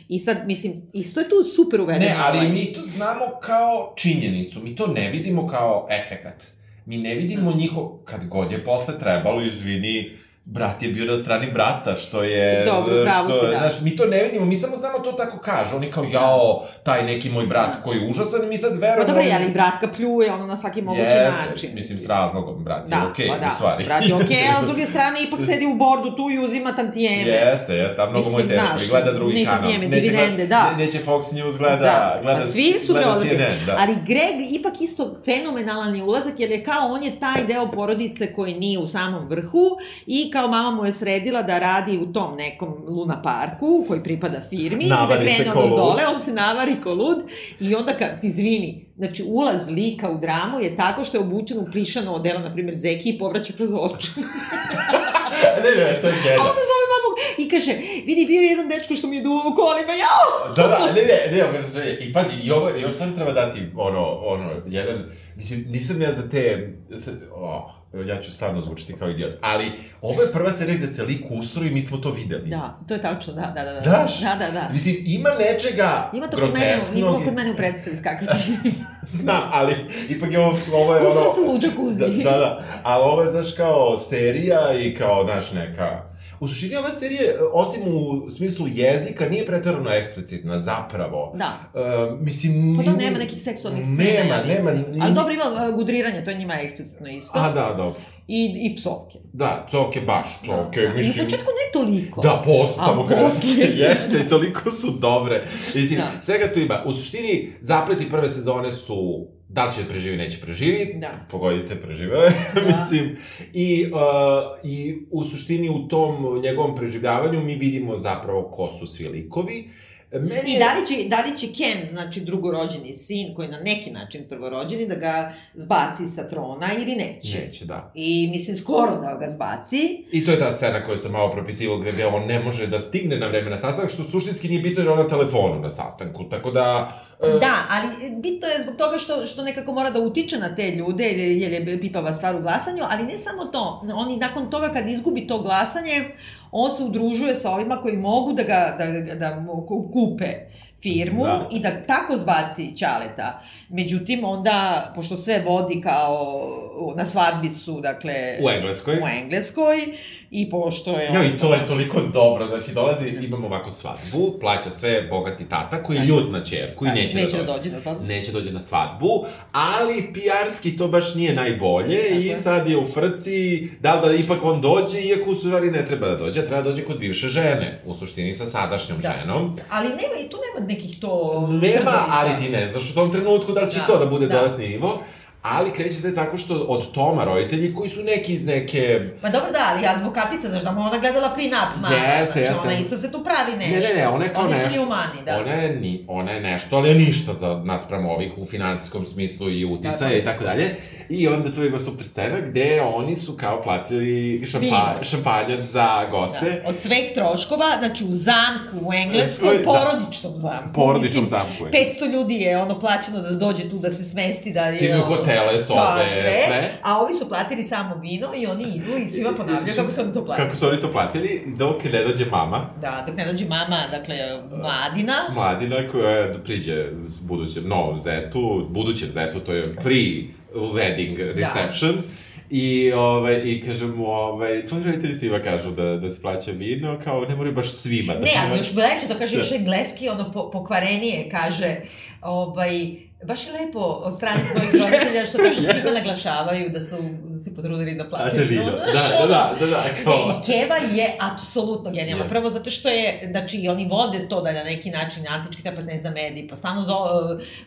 B: I sad, mislim, isto je tu super uvedeno.
C: Ne, ali
B: ovaj-
C: mi to znamo kao činjenicu, mi to ne vidimo kao efekat. Mi ne vidimo njihov, kad god je posle trebalo, izvini, brat je bio na strani brata, što je...
B: Dobro, pravo
C: što,
B: si, da.
C: Znaš, mi to ne vidimo, mi samo znamo to tako kažu. Oni kao, jao, taj neki moj brat koji je užasan, i mi sad
B: Pa
C: verujemo...
B: dobro, je, ali brat ga pljuje ono na svaki mogući
C: Jeste,
B: način.
C: Mislim, s razlogom, brat je
B: Da,
C: okej,
B: pa da,
C: u stvari.
B: brat je okej, ali s druge strane ipak sedi u bordu tu i uzima tantijeme.
C: Jeste, jeste, a mnogo mu je teško i gleda drugi
B: ne
C: kanal.
B: tantijeme,
C: Neće
B: dividende, da.
C: ne- Neće Fox News gleda,
B: Da,
C: gleda,
B: pa svi su
C: gleda CNN, da.
B: Ali Greg ipak isto fenomenalan je ulazak, jer je kao on je taj deo porodice koji nije u samom vrhu i kao mama mu je sredila da radi u tom nekom Luna parku koji pripada firmi i da
C: Navari
B: krene on iz dole, on se navari ko lud i onda kad ti izvini, znači ulaz lika u dramu je tako što je obučen u plišano odelo, na primjer Zeki i povraća kroz oči.
C: ne, ne, to je
B: A
C: genijalno.
B: onda zove mamu i kaže, vidi, bio je jedan dečko što mi je duvao kolima, jao!
C: Da, da, ne, ne, ne, ovo sve, i pazi, i ovo, i ovo stvarno treba dati, ono, ono, jedan, mislim, nisam ja za te, za, oh, ja ću stvarno zvučiti kao idiot, ali ovo je prva serija gde se lik usro i mi smo to videli.
B: Da, to je tačno, da, da, da. da.
C: Znaš?
B: Da, da, da.
C: Mislim, ima nečega
B: Ima to kod mene, ima kod mene u predstavi skakaci.
C: Znam, ali ipak je ovo, ovo je ono...
B: sam u džakuzi.
C: Da, da, da, ali ovo je, znaš, kao serija i kao, znaš, neka... U suštini ova serija, osim u smislu jezika, nije pretarano eksplicitna, zapravo.
B: Da.
C: Uh, mislim...
B: Pa to nema nekih seksualnih scena,
C: Nema,
B: ja mislim.
C: nema.
B: Ali dobro ima uh, gudriranje, to je njima eksplicitno isto.
C: A, da, dobro.
B: I, I psovke.
C: Da, psovke baš, psovke,
B: Da. I
C: mislim...
B: u početku ne toliko.
C: Da, posle, samo kada
B: posle.
C: jeste, toliko su dobre. Mislim,
B: Da.
C: svega tu ima. U suštini, zapleti prve sezone su da li će da preživi, neće preživi.
B: Da.
C: Pogodite, preživeo je, mislim. I, uh, I u suštini u tom njegovom preživljavanju mi vidimo zapravo ko su svi likovi. Meni
B: I
C: je-
B: da li, će, da li će Ken, znači drugorođeni sin, koji na neki način prvorođeni, da ga zbaci sa trona ili neće?
C: Neće, da.
B: I mislim, skoro da ga zbaci.
C: I to je ta scena koju sam malo propisivao gde on ne može da stigne na vreme na sastanak, što suštinski nije bitno jer je on na telefonu na sastanku, tako da... e,
B: Da, ali bitno je zbog toga što, što nekako mora da utiče na te ljude, jer, je- pipava stvar u glasanju, ali ne samo to. On i nakon toga kad izgubi to glasanje, on se udružuje sa ovima koji mogu da ga da, da, kupe firmu
C: Da.
B: i da tako zbaci Ćaleta. Međutim, onda, pošto sve vodi kao na svadbi su, dakle,
C: U Engleskoj.
B: u Engleskoj i pošto je...
C: Ja, i to je toliko dobro, znači dolazi, imamo ovako svadbu, plaća sve bogati tata koji je ljut na čerku i
B: Da,
C: neće,
B: neće
C: da
B: da
C: dođe.
B: dođe na svadbu.
C: Neće dođe na svadbu, ali PR-ski to baš nije najbolje
B: Tako
C: i
B: je.
C: sad je u frci da li da ipak on dođe, iako u stvari ne treba da dođe, treba da dođe kod bivše žene, u suštini sa sadašnjom
B: Da.
C: ženom.
B: Ali nema, i tu nema nekih to...
C: Nema, ali ti ne znaš u tom trenutku da li će
B: Da,
C: to da bude
B: da.
C: dodatni nivo. Ali kreće se tako što od Toma roditelji koji su neki iz neke
B: Ma dobro da, ali advokatica, znaš da mu ona gledala pre-up, ma,
C: Jeste,
B: znači
C: jeste.
B: ona isto se tu pravi nešto.
C: Ne, ne, ne, ona je kao
B: Oni
C: nešto.
B: su njumani, da.
C: Ona je, ni, ona je nešto, ali je ništa za nas prema ovih u finansijskom smislu i uticaja
B: Tako.
C: i tako dalje. I onda tu ima super scena gde oni su kao platili šampa, šampanjac za goste.
B: Da. Od sveh troškova, znači u zamku u engleskom,
C: Da.
B: porodičnom zamku.
C: Porodičnom
B: Mislim,
C: zamku je.
B: 500 ljudi je ono plaćeno da dođe tu da se smesti, da je...
C: hotele, sobe,
B: da,
C: sve.
B: sve. A ovi su platili samo vino i oni idu i svima ponavljaju kako su oni to platili.
C: Kako su oni to platili, dok ne dođe mama,
B: Da, dok ne dođe mama, dakle, mladina,
C: mladina koja priđe s budućem novom zetu, budućem zetu, to je pre-wedding reception. I, ovaj, I kaže mu, ovaj, tvoji roditelji svima kažu da, da se plaća vino, kao ne moraju baš svima. da
B: Ne, ali još lepše to kaže
C: Da.
B: još engleski, ono po, pokvarenije kaže, ovaj, baš je lepo od strane tvojih roditelja što tako svima naglašavaju da su da se potrudili da plate.
C: A te video, da, da, da, da, da, kao...
B: Ne, Keva je apsolutno genijalna. Prvo zato što je, znači, oni vode to da je na neki način antički tapet za mediji, pa stalno zo,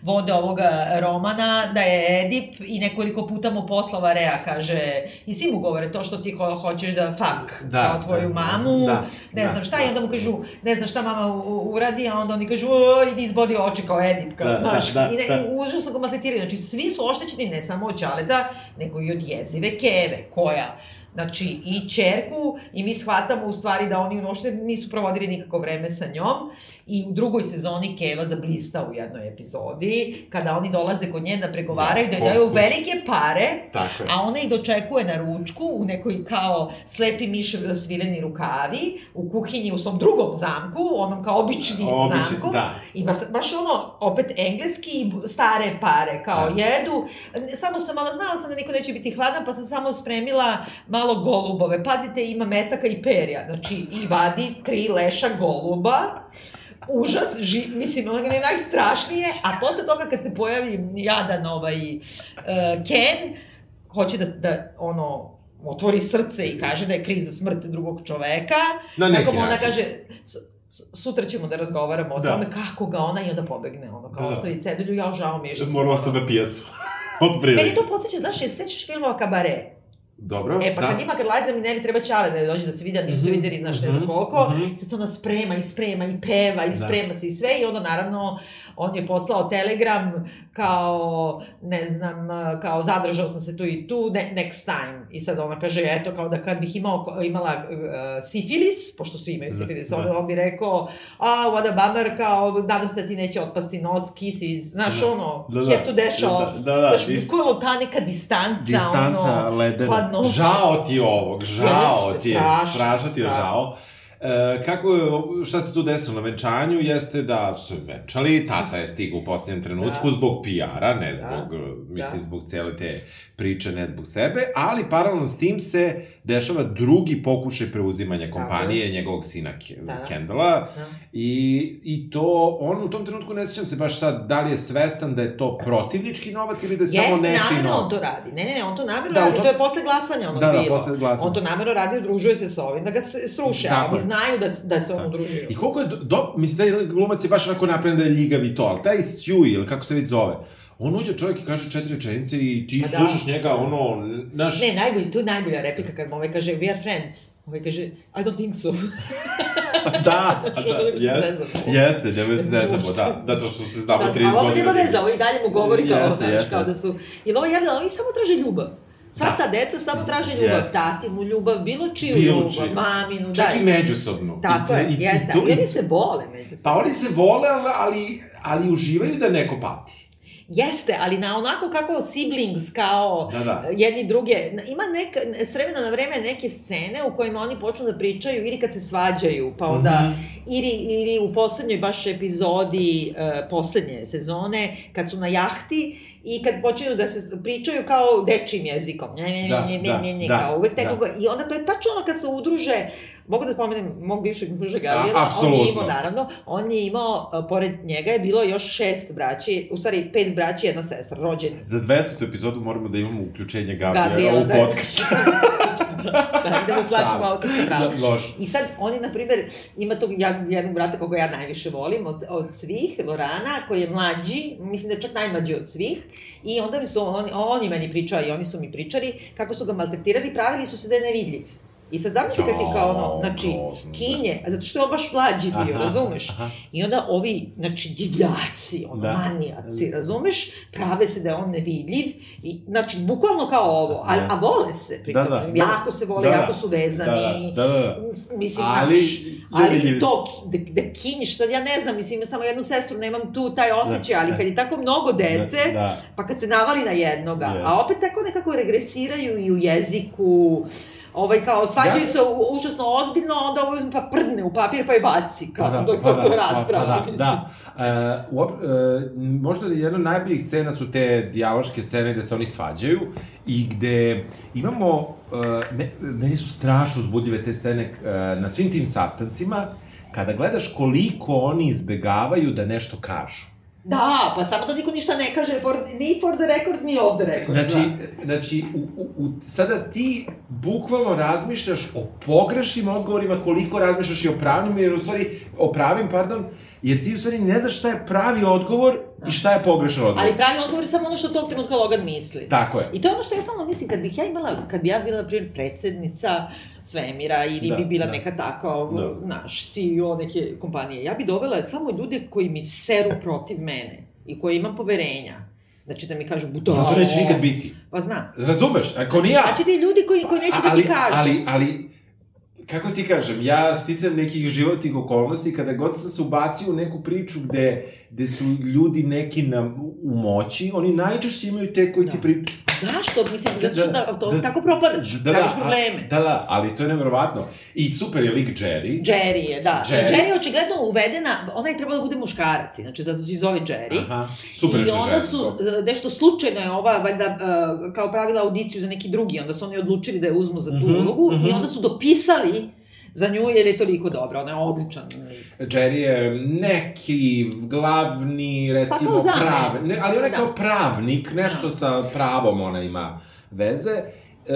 B: vode ovoga romana, da je Edip i nekoliko puta mu poslova Rea kaže, i svi mu govore to što ti ho, hoćeš da fuck,
C: Da,
B: kao tvoju
C: da,
B: mamu,
C: da,
B: ne
C: da,
B: znam šta,
C: da.
B: i onda mu kažu, ne znam šta mama uradi, a onda oni kažu, o, idi izbodi oči kao Edip, kao,
C: Da, da,
B: znaš,
C: da,
B: i, ne,
C: da.
B: i užasno ga maltretiraju, znači svi su oštećeni ne samo od Ćaleta, nego i od jezive Keve, koja Znači, i čerku, i mi shvatamo u stvari da oni uopšte nisu provodili nikako vreme sa njom. I u drugoj sezoni Keva zablista u jednoj epizodi, kada oni dolaze kod nje da pregovaraju, da joj daju velike pare,
C: Tako
B: a ona ih dočekuje na ručku u nekoj kao slepi miš svileni rukavi, u kuhinji u svom drugom zamku, onom kao obični
C: Obični,
B: zamku.
C: da.
B: I baš, baš ono, opet engleski stare pare, kao
C: Da.
B: jedu. Samo sam malo znala sam da niko neće biti hladan, pa sam samo spremila malo golubove. Pazite, ima metaka i perja. Znači, i vadi tri leša goluba. Užas, ži, mislim, ono je najstrašnije, a posle toga kad se pojavi jadan ovaj uh, Ken, hoće da, da ono, otvori srce i kaže da je kriv za smrt drugog čoveka,
C: Na neki
B: mu ona
C: način.
B: kaže, "S- s- sutra ćemo da razgovaramo o
C: Da.
B: tome kako ga ona i onda pobegne, ono, kao
C: Da, da.
B: ostavi cedulju, ja žao mi je što
C: Morala sam na pijacu. Od
B: Meni to podsjeća, znaš, je sećaš filmova Kabare?
C: Dobro,
B: E, pa
C: da.
B: kad ima, kad Liza Minelli treba čale da dođe da se vidi, a nisu
C: Mhm,
B: videli, znaš, ne znam
C: mhm,
B: koliko,
C: mhm.
B: sad se ona sprema i sprema i peva i
C: Da.
B: sprema se i sve i onda naravno on je poslao telegram kao, ne znam, kao zadržao sam se tu i tu, ne, next time. I sad ona kaže, eto, kao da kad bih imao, imala uh, sifilis, pošto svi imaju
C: Da,
B: sifilis,
C: da.
B: on, on bi rekao, a, what a bummer, kao, nadam se da ti neće otpasti nos, kisses, znaš,
C: Da.
B: ono,
C: Da, da.
B: have to dash
C: Da,
B: off.
C: da, da,
B: Znaš,
C: i-
B: bukvalno ta neka distanca,
C: Distanca,
B: ono,
C: ledena.
B: Hladnoća.
C: Žao ti je ovog, žao
B: Jeste,
C: ti je,
B: strašno,
C: strašno ti je
B: strašno.
C: žao. E, kako šta se tu desilo na venčanju, jeste da su venčali, tata je stigao u posljednjem trenutku
B: Da.
C: zbog PR-a, ne
B: Da.
C: zbog, e, mislim,
B: Da.
C: zbog cele te priče, ne zbog sebe, ali paralelno s tim se dešava drugi pokušaj preuzimanja kompanije njegovog sina
B: Da, da.
C: Kendala
B: Da.
C: i, i to, on u tom trenutku ne sjećam se baš sad da li je svestan da je to protivnički novac ili da je samo
B: Jeste,
C: nečiji
B: namerno on
C: novac.
B: to radi. Ne, ne, ne, on to namerno
C: Da,
B: radi.
C: to-
B: To... je posle glasanja ono
C: Da, da,
B: bilo.
C: posle glasanja.
B: On to namerno radi, udružuje se sa ovim, da ga sruše.
C: Tako
B: a oni
C: je.
B: znaju da, da se on
C: Tako.
B: udružio.
C: I koliko je, do, do, mislim, taj glumac je baš onako napravljen da je ljigav i to, ali taj Stewie, ili kako se već zove, on uđe čovjek i kaže četiri rečenice i ti
B: Pa da.
C: slušaš njega, ono, naš...
B: Ne, najbolji, tu je najbolja replika kad mu ovaj kaže, we are friends. Ovaj kaže, I don't think so.
C: da,
B: Što
C: da,
B: da
C: jeste, jeste, nemoj se zezamo, da, da, to što se znamo
B: Da,
C: 30
B: ali ovo
C: godina.
B: nema veze, ovo i dalje mu govori kao,
C: Jeste,
B: znaš, kao da su... Jer ovo javlja, oni samo traže ljubav. Sva
C: Da.
B: ta deca samo traže ljubav,
C: Jeste.
B: tatinu ljubav, bilo čiju
C: Bilo
B: ljubav,
C: čiju.
B: maminu,
C: Čak
B: da.
C: i međusobno.
B: Tako
C: I,
B: je,
C: i,
B: jeste.
C: to-
B: I oni se vole međusobno.
C: Pa oni se vole, ali, ali uživaju da neko pati.
B: Jeste, ali na onako kako siblings, kao
C: Da, da.
B: jedni druge, ima neka, s vremena na vreme neke scene u kojima oni počnu da pričaju ili kad se svađaju, pa onda,
C: Mhm.
B: ili, ili u poslednjoj baš epizodi uh, poslednje sezone, kad su na jahti i kad počinju da se pričaju kao dečim jezikom, ne, ne,
C: Da,
B: ne, ne,
C: da,
B: ne, ne,
C: da,
B: kao uvek
C: da.
B: nekoga, i onda to je tačno ono kad se udruže, mogu da pomenem mog bivšeg muža Gabriela, on
C: apsolutno.
B: je imao, naravno, on je imao, uh, pored njega je bilo još šest braći, u stvari pet braći i jedna sestra, rođeni.
C: Za 200. epizodu moramo da imamo uključenje Gabriela,
B: Gabriela,
C: u
B: da.
C: podcast.
B: da, da mu platimo
C: Šalim.
B: autorska prava.
C: Da.
B: I sad, oni, na primjer, ima tog ja- jednog brata koga ja najviše volim od, od svih, Lorana, koji je mlađi, mislim da je čak najmlađi od svih, i onda mi su, oni, on je meni pričao i oni su mi pričali kako su ga maltretirali, pravili su se da je nevidljiv. I sad zamisli kad ti kao ono, znači,
C: da.
B: kinje, zato što je on baš mlađi bio,
C: Aha,
B: razumeš?
C: aha.
B: I onda ovi, znači, divljaci, ono,
C: Da.
B: manijaci, razumeš? Prave se da je on nevidljiv, i, znači, bukvalno kao ovo, a,
C: Da.
B: a vole se, pritom,
C: Da, da.
B: jako se vole,
C: Da, da.
B: jako su vezani,
C: Da, da, da. da.
B: mislim,
C: Ali,
B: naš, ali to, da, da kinjiš, sad ja ne znam, mislim, imam samo jednu sestru, nemam tu taj osjećaj, ali
C: da.
B: kad je tako mnogo dece,
C: Da, da.
B: pa kad se navali na jednoga,
C: Jest.
B: a opet tako nekako regresiraju i u jeziku, ovaj kao svađaju
C: Ja-
B: se užasno ozbiljno, onda ovo uzme pa prdne u papir pa je baci, kao
C: Pa da,
B: dok
C: pa
B: to
C: da,
B: rasprava.
C: Pa, pa da, da. E, uop, e, možda jedna od najboljih scena su te dijaloške scene gde se oni svađaju i gde imamo, e, me, meni su strašno uzbudljive te scene e, na svim tim sastancima, kada gledaš koliko oni izbegavaju da nešto kažu.
B: Da, pa samo da niko ništa ne kaže, for, ni for the record, ni off the record.
C: Znači,
B: da.
C: znači u, u, u, sada ti bukvalno razmišljaš o pogrešnim odgovorima koliko razmišljaš i o pravnim, jer u stvari, o pravim, pardon, jer ti u stvari ne znaš šta je pravi odgovor i šta je pogrešan odgovor.
B: Ali pravi odgovor je samo ono što tog trenutka Logan misli.
C: Tako je.
B: I to je ono što ja stalno mislim, kad bih ja imala, kad bi ja bila, na primjer, predsednica svemira ili
C: Da,
B: bi bila
C: da.
B: neka tako,
C: Da.
B: naš CEO neke kompanije, ja bi dovela samo ljude koji mi seru protiv mene i koji imam poverenja. Znači da mi kažu, budalo.
C: Zato neće nikad biti.
B: Pa znam.
C: Razumeš? Ako ni ja.
B: Znači ti ljudi koji, koji neće da
C: ali,
B: ti kažu.
C: Ali, ali, kako ti kažem, ja sticam nekih životnih okolnosti, kada god sam se ubacio u neku priču gde, gde su ljudi neki na, u moći, oni najčešće imaju te koji ti
B: Da.
C: pri...
B: Zašto? Mislim,
C: Da,
B: zato što
C: da,
B: da, to,
C: da.
B: tako propadaš,
C: Da,
B: praviš
C: a-
B: probleme.
C: Da, da, ali to je nevjerovatno. I super je lik Jerry.
B: Jerry je, da.
C: Jerry.
B: Jerry. je očigledno uvedena, ona je trebala da bude muškarac, znači zato se zove Jerry.
C: Aha, super
B: I onda su, e, nešto slučajno je ova, valjda, e, kao pravila audiciju za neki drugi, onda su oni odlučili da je uzmu za tu
C: Mhm,
B: ulogu i
C: mhm.
B: onda su dopisali za nju jer je toliko dobra, ona je odličan. lik.
C: Jerry je neki glavni, recimo,
B: zamenik.
C: prav, ne, ali on je
B: Da.
C: kao pravnik, nešto
B: Da.
C: sa pravom ona ima veze. E,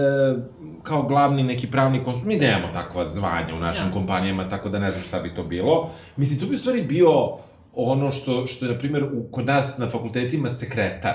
C: kao glavni neki pravni konsultant, mi nemamo takva zvanja u našim
B: Da.
C: kompanijama, tako da ne znam šta bi to bilo. Mislim, to bi u stvari bio ono što, što je, na primjer, u, kod nas na fakultetima sekretar.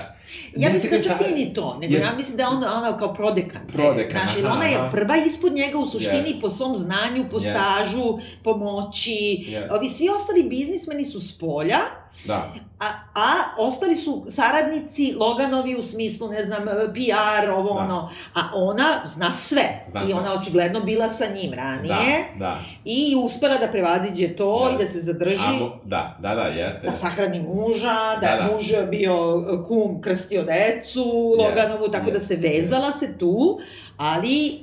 B: Ja mislim da čak nije ni to, nego
C: Jes-
B: ja mislim da je ona, ona kao prodekan.
C: Prodekan,
B: Znaš, jer ona je prva ispod njega u suštini
C: Yes.
B: po svom znanju, po
C: Yes.
B: stažu, po moći.
C: Yes.
B: Ovi svi ostali biznismeni su s polja,
C: Da.
B: A, a ostali su saradnici Loganovi u smislu, ne znam, PR, ovo
C: Da.
B: ono, a ona zna sve.
C: Zna
B: I
C: sve.
B: ona očigledno bila sa njim ranije
C: Da, da.
B: i uspela da prevaziđe to
C: Da.
B: i da se zadrži.
C: A, da, da, da, jeste.
B: Da sahrani muža, da,
C: Da, da.
B: muž bio kum, krstio decu, Loganovu, tako da
C: yes,
B: se vezala se tu, ali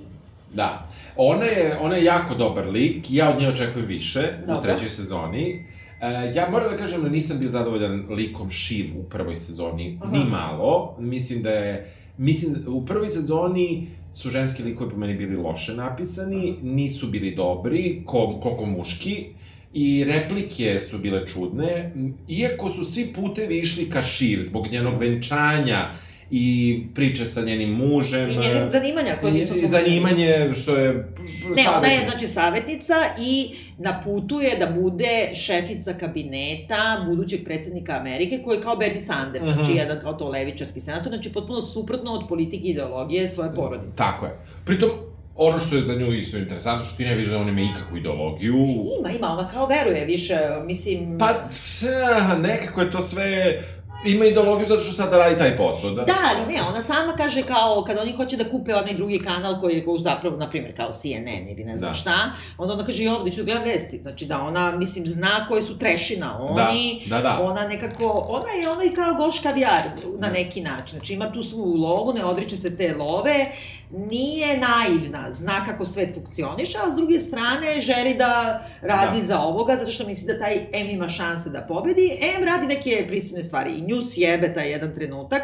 C: Da. Ona je, ona je jako dobar lik, ja od nje očekujem više
B: Dobro.
C: u trećoj sezoni. E, ja moram da kažem da nisam bio zadovoljan likom Shiv u prvoj sezoni,
B: Aha.
C: ni malo. Mislim da je, mislim, u prvoj sezoni su ženski likovi po meni bili loše napisani, nisu bili dobri, ko, koliko muški, i replike su bile čudne, iako su svi putevi išli ka Shiv zbog njenog venčanja i priče sa njenim mužem.
B: i njenog zanimanja koje nismo spomenuli.
C: zanimanje, što je...
B: Ne, ona je, znači, savjetnica i na putu je da bude šefica kabineta budućeg predsednika Amerike, koji je kao Bernie Sanders,
C: Mhm.
B: znači jedan kao to levičarski senator, znači potpuno suprotno od politike i ideologije svoje porodice.
C: Tako je. Pritom, ono što je za nju isto interesantno, što ti ne vidiš da on ima ikakvu ideologiju.
B: Ima, ima, ona kao veruje više, mislim...
C: Pa, nekako je to sve... Ima ideologiju zato što sada radi taj posao. Da,
B: Da, ali ne, ona sama kaže kao, kada oni hoće da kupe onaj drugi kanal koji je zapravo, na primjer, kao CNN ili ne znam
C: Da.
B: šta, onda ona kaže, i ovde ću da gledam vesti. Znači da ona, mislim, zna koji su trešina oni,
C: da, da.
B: ona nekako, ona je ono i kao goš kavijar na
C: Da.
B: neki način. Znači ima tu svu lovu, ne odriče se te love, nije naivna, zna kako svet funkcioniše, a s druge strane želi da radi
C: Da.
B: za ovoga, zato što misli da taj M ima šanse da pobedi, M radi neke pristojne stvari. I nju sjebe taj jedan trenutak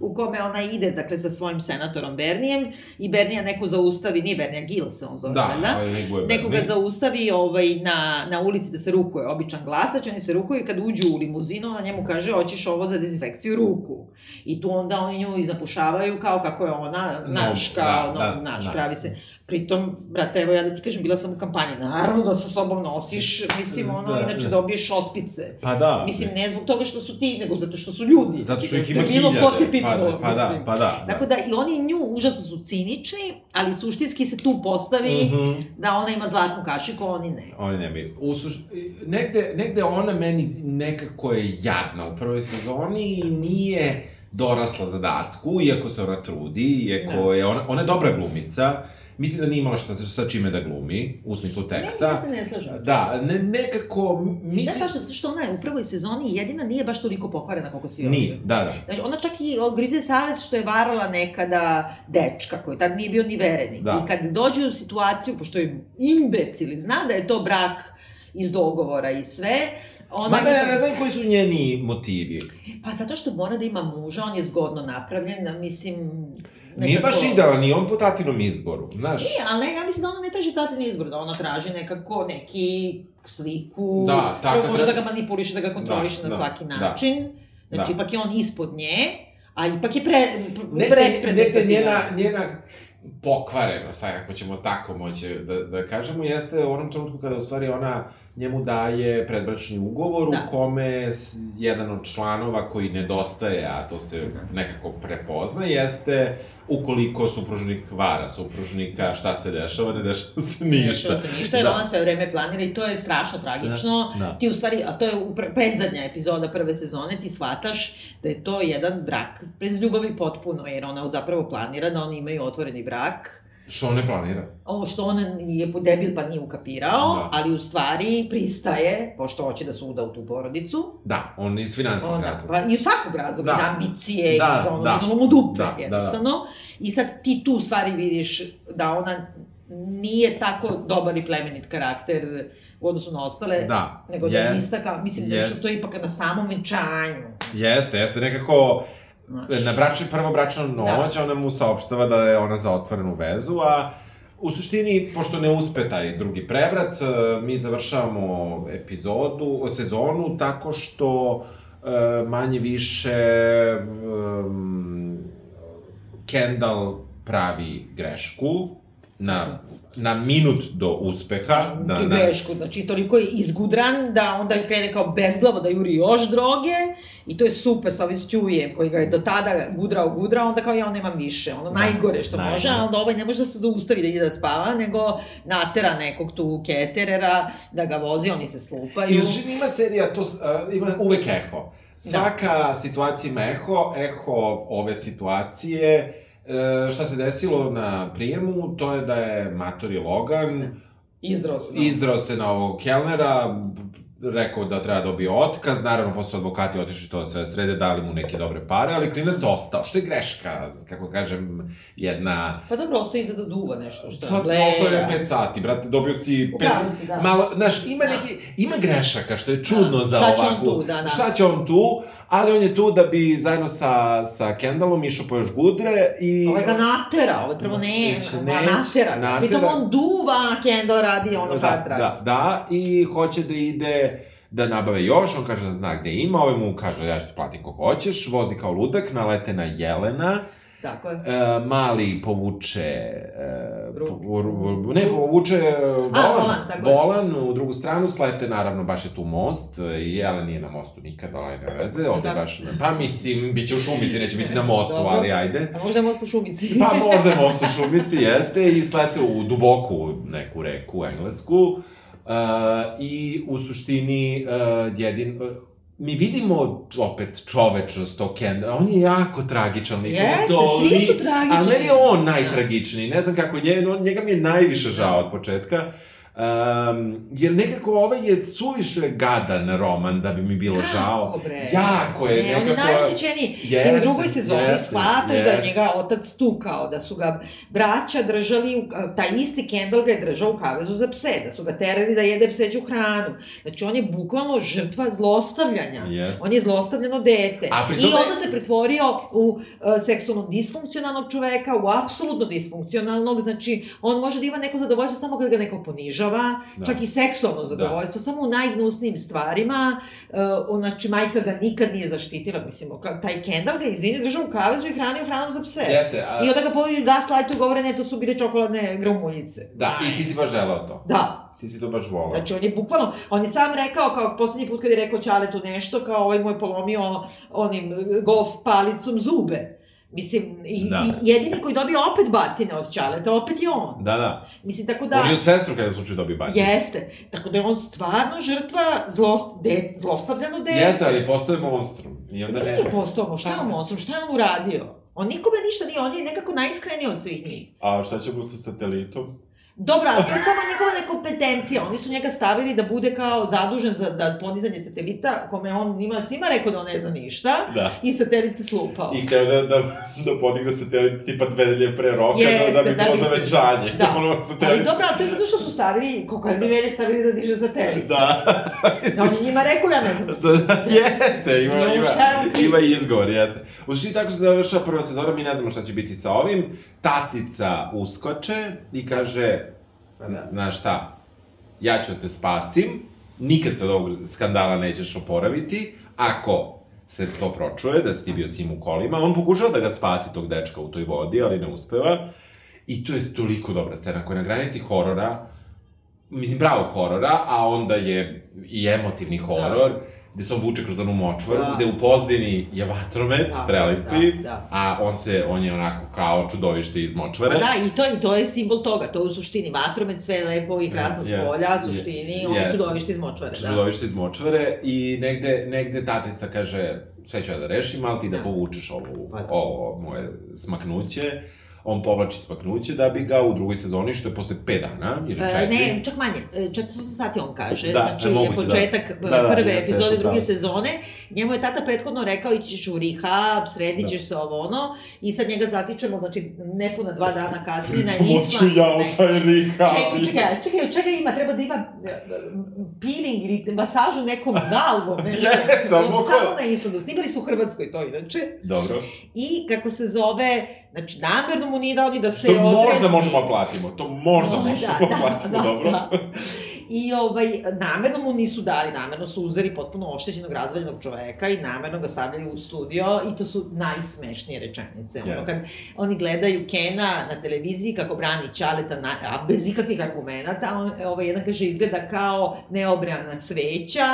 B: u kome ona ide, dakle, sa svojim senatorom Bernijem i Bernija neko zaustavi, nije Bernija, Gil se on zove,
C: Da,
B: valjda? Nekoga zaustavi ovaj, na, na ulici da se rukuje, običan glasač, oni se rukuju i kad uđu u limuzinu, ona njemu kaže, hoćeš ovo za dezinfekciju ruku. I tu onda oni nju iznapušavaju kao kako je ona, naš,
C: No,
B: kao,
C: da,
B: no,
C: da, da.
B: pravi se. Pritom, brate, evo ja da ti kažem, bila sam u kampanji, naravno da sa sobom nosiš, mislim, ono,
C: Da,
B: inače
C: da.
B: dobiješ ospice.
C: Pa da.
B: Mislim, ne zbog toga što su ti, nego zato što su ljudi.
C: Zato što ih ima
B: Da
C: hiljade.
B: Bilo ko ti pipnuo,
C: pa, pa da,
B: mislim.
C: pa da.
B: Tako da i oni nju užasno su cinični, ali suštinski se tu postavi
C: Mhm.
B: da ona ima zlatnu kašiku, oni ne.
C: Oni ne bi. U suš... negde, negde ona meni nekako je jadna u prvoj sezoni i nije dorasla zadatku, iako se ona trudi, iako
B: Da.
C: je ona, ona je dobra glumica, mislim da nije imala šta, sa čime da glumi, u smislu teksta.
B: Ne, ja se ne slažem.
C: Da, ne, nekako, mislim...
B: Zašto? Zato što ona je u prvoj sezoni jedina nije baš toliko pokvarena koliko svi
C: Nije,
B: ovdje.
C: da, da.
B: Znači, ona čak i grize savez što je varala nekada dečka koji tad nije bio ni verenik.
C: Da.
B: I kad dođe u situaciju, pošto je imbecil i zna da je to brak iz dogovora i sve, ona...
C: Mada ja ne znam koji su njeni motivi.
B: Pa zato što mora da ima muža, on je zgodno napravljen, mislim...
C: Nije
B: nekako-
C: baš idealan, ni on po tatinom izboru, znaš.
B: Nije, ali ne, ja mislim da ona ne traži tatini izbor, da ona traži nekako neki sliku,
C: Da, tako,
B: može da ga manipuliše, da ga kontroliše
C: Da,
B: na
C: da,
B: svaki
C: da.
B: način. Znači,
C: Da.
B: ipak je on ispod nje, a ipak je pre,
C: Ne,
B: pre,
C: ne, negde njena, njena pokvarenost, aj, ako ćemo tako moći da, da kažemo, jeste u onom trenutku kada u stvari ona njemu daje predbračni ugovor
B: Da.
C: u kome jedan od članova koji nedostaje, a to se nekako prepozna, jeste ukoliko supružnik vara supružnika, šta se dešava, ne dešava se ništa.
B: Dešava se ništa, jer
C: Da.
B: ona sve vreme planira i to je strašno tragično.
C: Da, da.
B: Ti u stvari, a to je predzadnja epizoda prve sezone, ti shvataš da je to jedan brak bez ljubavi potpuno, jer ona zapravo planira da oni imaju otvoreni brak.
C: Što on ne planira?
B: Ovo što on je debil pa nije ukapirao,
C: Da.
B: ali u stvari pristaje, pošto hoće da se uda u tu porodicu.
C: Da, on iz finansijskih
B: Onda,
C: razloga.
B: pa i u svakog razloga,
C: Da.
B: iz ambicije,
C: Da,
B: iz ono,
C: da.
B: da. mu dupe,
C: Da, da, da.
B: jednostavno. I sad ti tu u stvari vidiš da ona nije tako dobar i plemenit karakter u odnosu na ostale,
C: Da,
B: nego da je
C: jest,
B: ista kao, mislim da
C: jest.
B: što to je ipak na samom venčanju.
C: Jeste, jeste, nekako. Na bračni, prvo bračna noć, ona mu saopštava da je ona za otvorenu vezu, a u suštini, pošto ne uspe taj drugi prevrat, e, mi završavamo epizodu, sezonu, tako što e, manje više um, Kendall pravi grešku na, na minut do uspeha.
B: Da,
C: Da,
B: grešku, znači toliko je izgudran da onda krene kao bezglavo da juri još droge i to je super sa ovim koji ga je do tada gudrao, gudrao, onda kao ja nemam više, ono
C: Da,
B: najgore što
C: najgore.
B: može, a onda ovaj ne može da se zaustavi da ide da spava, nego natera nekog tu keterera da ga vozi, oni se slupaju.
C: I suštini ima serija, to, uh, ima uvek eho. Svaka situacija ima eho, eho ove situacije, E, šta se desilo na prijemu, to je da je Matori Logan
B: Izdrao se.
C: izdrao se na ovog kelnera, rekao da treba dobije otkaz, naravno posle advokati otišli to da sve srede, dali mu neke dobre pare, ali klinac ostao, što je greška, kako kažem, jedna...
B: Pa dobro, ostaje iza da duva nešto što
C: Pa,
B: je
C: to je pet sati, brate, dobio si pet...
B: si, da.
C: Malo, znaš, ima
B: Da.
C: neki, ima grešaka, što je čudno
B: Da.
C: za
B: Šta će on
C: ovakvu...
B: tu, da, da.
C: Šta će on tu, ali on je tu da bi zajedno sa, sa Kendallom išao po još gudre i...
B: Ovaj ga natera, ovaj prvo ne, ma,
C: neće,
B: natera
C: natera.
B: Pritom on duva, a Kendall radi ono
C: da,
B: hard drugs.
C: da, da, i hoće da ide da nabave još, on kaže da zna gde ima, ovaj mu kaže ja ću ti platim koliko hoćeš, vozi kao ludak, nalete na Jelena,
B: Tako je.
C: e, mali povuče, e, ne, povuče e, volan,
B: volan,
C: u drugu stranu, slete naravno baš je tu most, e, i Jelen nije na mostu nikada, ali ne veze, ovde
B: Da.
C: baš, pa mislim, bit će u šumici, neće biti na mostu,
B: Dobro.
C: ali ajde.
B: A možda je most u šumici.
C: Pa možda je most u šumici, jeste, i slete u duboku neku reku englesku. Uh, I u suštini uh, jedin... Uh, mi vidimo opet čovečnost tog Kendra, on je jako tragičan lik.
B: Jeste, svi su tragični.
C: Ali meni je on najtragičniji, ne znam kako, nje, njega mi je najviše žao od početka. Um, jer nekako ovaj je suviše gadan roman da bi mi bilo žao.
B: Kako bre?
C: Jako je,
B: ne, on je
C: nekako-
B: najoštećeniji.
C: Jeste,
B: I u drugoj sezoni
C: jeste,
B: shvataš da je njega otac tukao, da su ga braća držali, u, taj isti Kendall ga je držao u kavezu za pse, da su ga terali da jede pseđu hranu. Znači on je bukvalno žrtva zlostavljanja.
C: Jeste.
B: On je zlostavljeno dete. I onda se pretvorio u uh, seksualno disfunkcionalnog čoveka, u apsolutno disfunkcionalnog, znači on može da ima neko zadovoljstvo samo kad ga neko ponižava,
C: Da.
B: čak i seksualno zadovoljstvo, samo u najgnusnijim stvarima, uh, znači majka ga nikad nije zaštitila, mislim, taj Kendall ga, izvini, držao u kavezu i hranio hranu za pse.
C: Jeste, a,
B: I onda ga poviju gaslajtu i govore, ne, to su bile čokoladne graumuljice.
C: da, i ti si baš želeo to.
B: Da,
C: Ti si to baš volao.
B: Znači, on je bukvalno, on je sam rekao, kao poslednji put kad je rekao Ćaletu nešto, kao ovaj moj polomio onim golf palicom zube. Mislim, i,
C: Da.
B: i jedini koji dobio opet batine od Ćaleta, opet je on.
C: Da, da.
B: Mislim, tako
C: Da. On je od sestru kada u slučaju dobio batinu.
B: Jeste. Tako da je on stvarno žrtva zlost, de, zlostavljano dete.
C: Jeste, ali postoje monstrum. I onda ne
B: Nije
C: znam.
B: postao šta je on monstrum, šta je on uradio? On nikome ništa nije, on je nekako najiskreniji od svih njih.
C: A šta ćemo sa satelitom?
B: Dobro, ali to je samo njegova nekompetencija. Oni su njega stavili da bude kao zadužen za da podizanje satelita, kome on ima svima rekao da on ne zna ništa,
C: Da.
B: i satelit se slupao.
C: I hteo da, da, da podigne satelit tipa dve nedelje pre roka,
B: Jeste,
C: da, da bi
B: da
C: bilo
B: bi se-. Da.
C: Ono, satelit...
B: Ali dobro, ali to je zato što su stavili, kako je mene stavili da diže satelit.
C: Da.
B: Da, on je njima rekao, ja ne znam da
C: da, da jeste, ima, ima, ima izgovor, jeste. U suštini tako se završava prva sezona, mi ne znamo šta će biti sa ovim. Tatica uskoče i kaže,
B: Da.
C: znaš šta, ja ću da te spasim, nikad se od ovog skandala nećeš oporaviti, ako se to pročuje, da si ti bio s njim u kolima. On pokušava da ga spasi tog dečka u toj vodi, ali ne uspeva. I to je toliko dobra scena koja je na granici horora, mislim, pravog horora, a onda je i emotivni horor, da. Gde se on vuče kroz onu močvaru, da. gde u pozdini je vatromet, da, prelepi, da, da. a on se, on je onako kao čudovište iz močvare.
B: Pa da, i to, i to je simbol toga, to je u suštini vatromet, sve lepo i krasno s polja, yes, suštini, yes, on je čudovište iz močvare,
C: da. Čudovište iz močvare i negde, negde tatica kaže, sve ću ja da rešim, ali ti da, da povučeš ovu, pa da. ovo moje smaknuće on povlači spaknuće da bi ga u drugoj sezoni, što je posle 5 dana ili 4.
B: E, ne, čak manje, 400 sati on kaže, da, znači je da. početak da. da, prve da, epizode druge da. sezone, njemu je tata prethodno rekao ići ćeš u rehab, sredit ćeš da. se ovo ono, i sad njega zatičemo, znači nepuna dva dana kasnije na
C: isma. Hoću ja u taj rehab.
B: Čekaj, čekaj, čekaj, čega ima, treba da ima e, peeling ili masažu nekom galvom, nešto.
C: Jeste, da,
B: Samo na Islandu, snimali su u Hrvatskoj to inače.
C: Dobro.
B: I kako se zove, znači namerno mu nije dao ni da se
C: to odrezi. To možda možemo platimo, to možda možemo da, platimo, da, dobro. Da.
B: I ovaj, namerno mu nisu dali, namerno su uzeli potpuno oštećenog, razvaljenog čoveka i namerno ga stavljaju u studio i to su najsmešnije rečenice. Yes. Ono kad oni gledaju Kena na televiziji kako brani Ćaleta, na, a bez ikakvih argumenta, on, ovaj, jedan kaže izgleda kao neobrana sveća,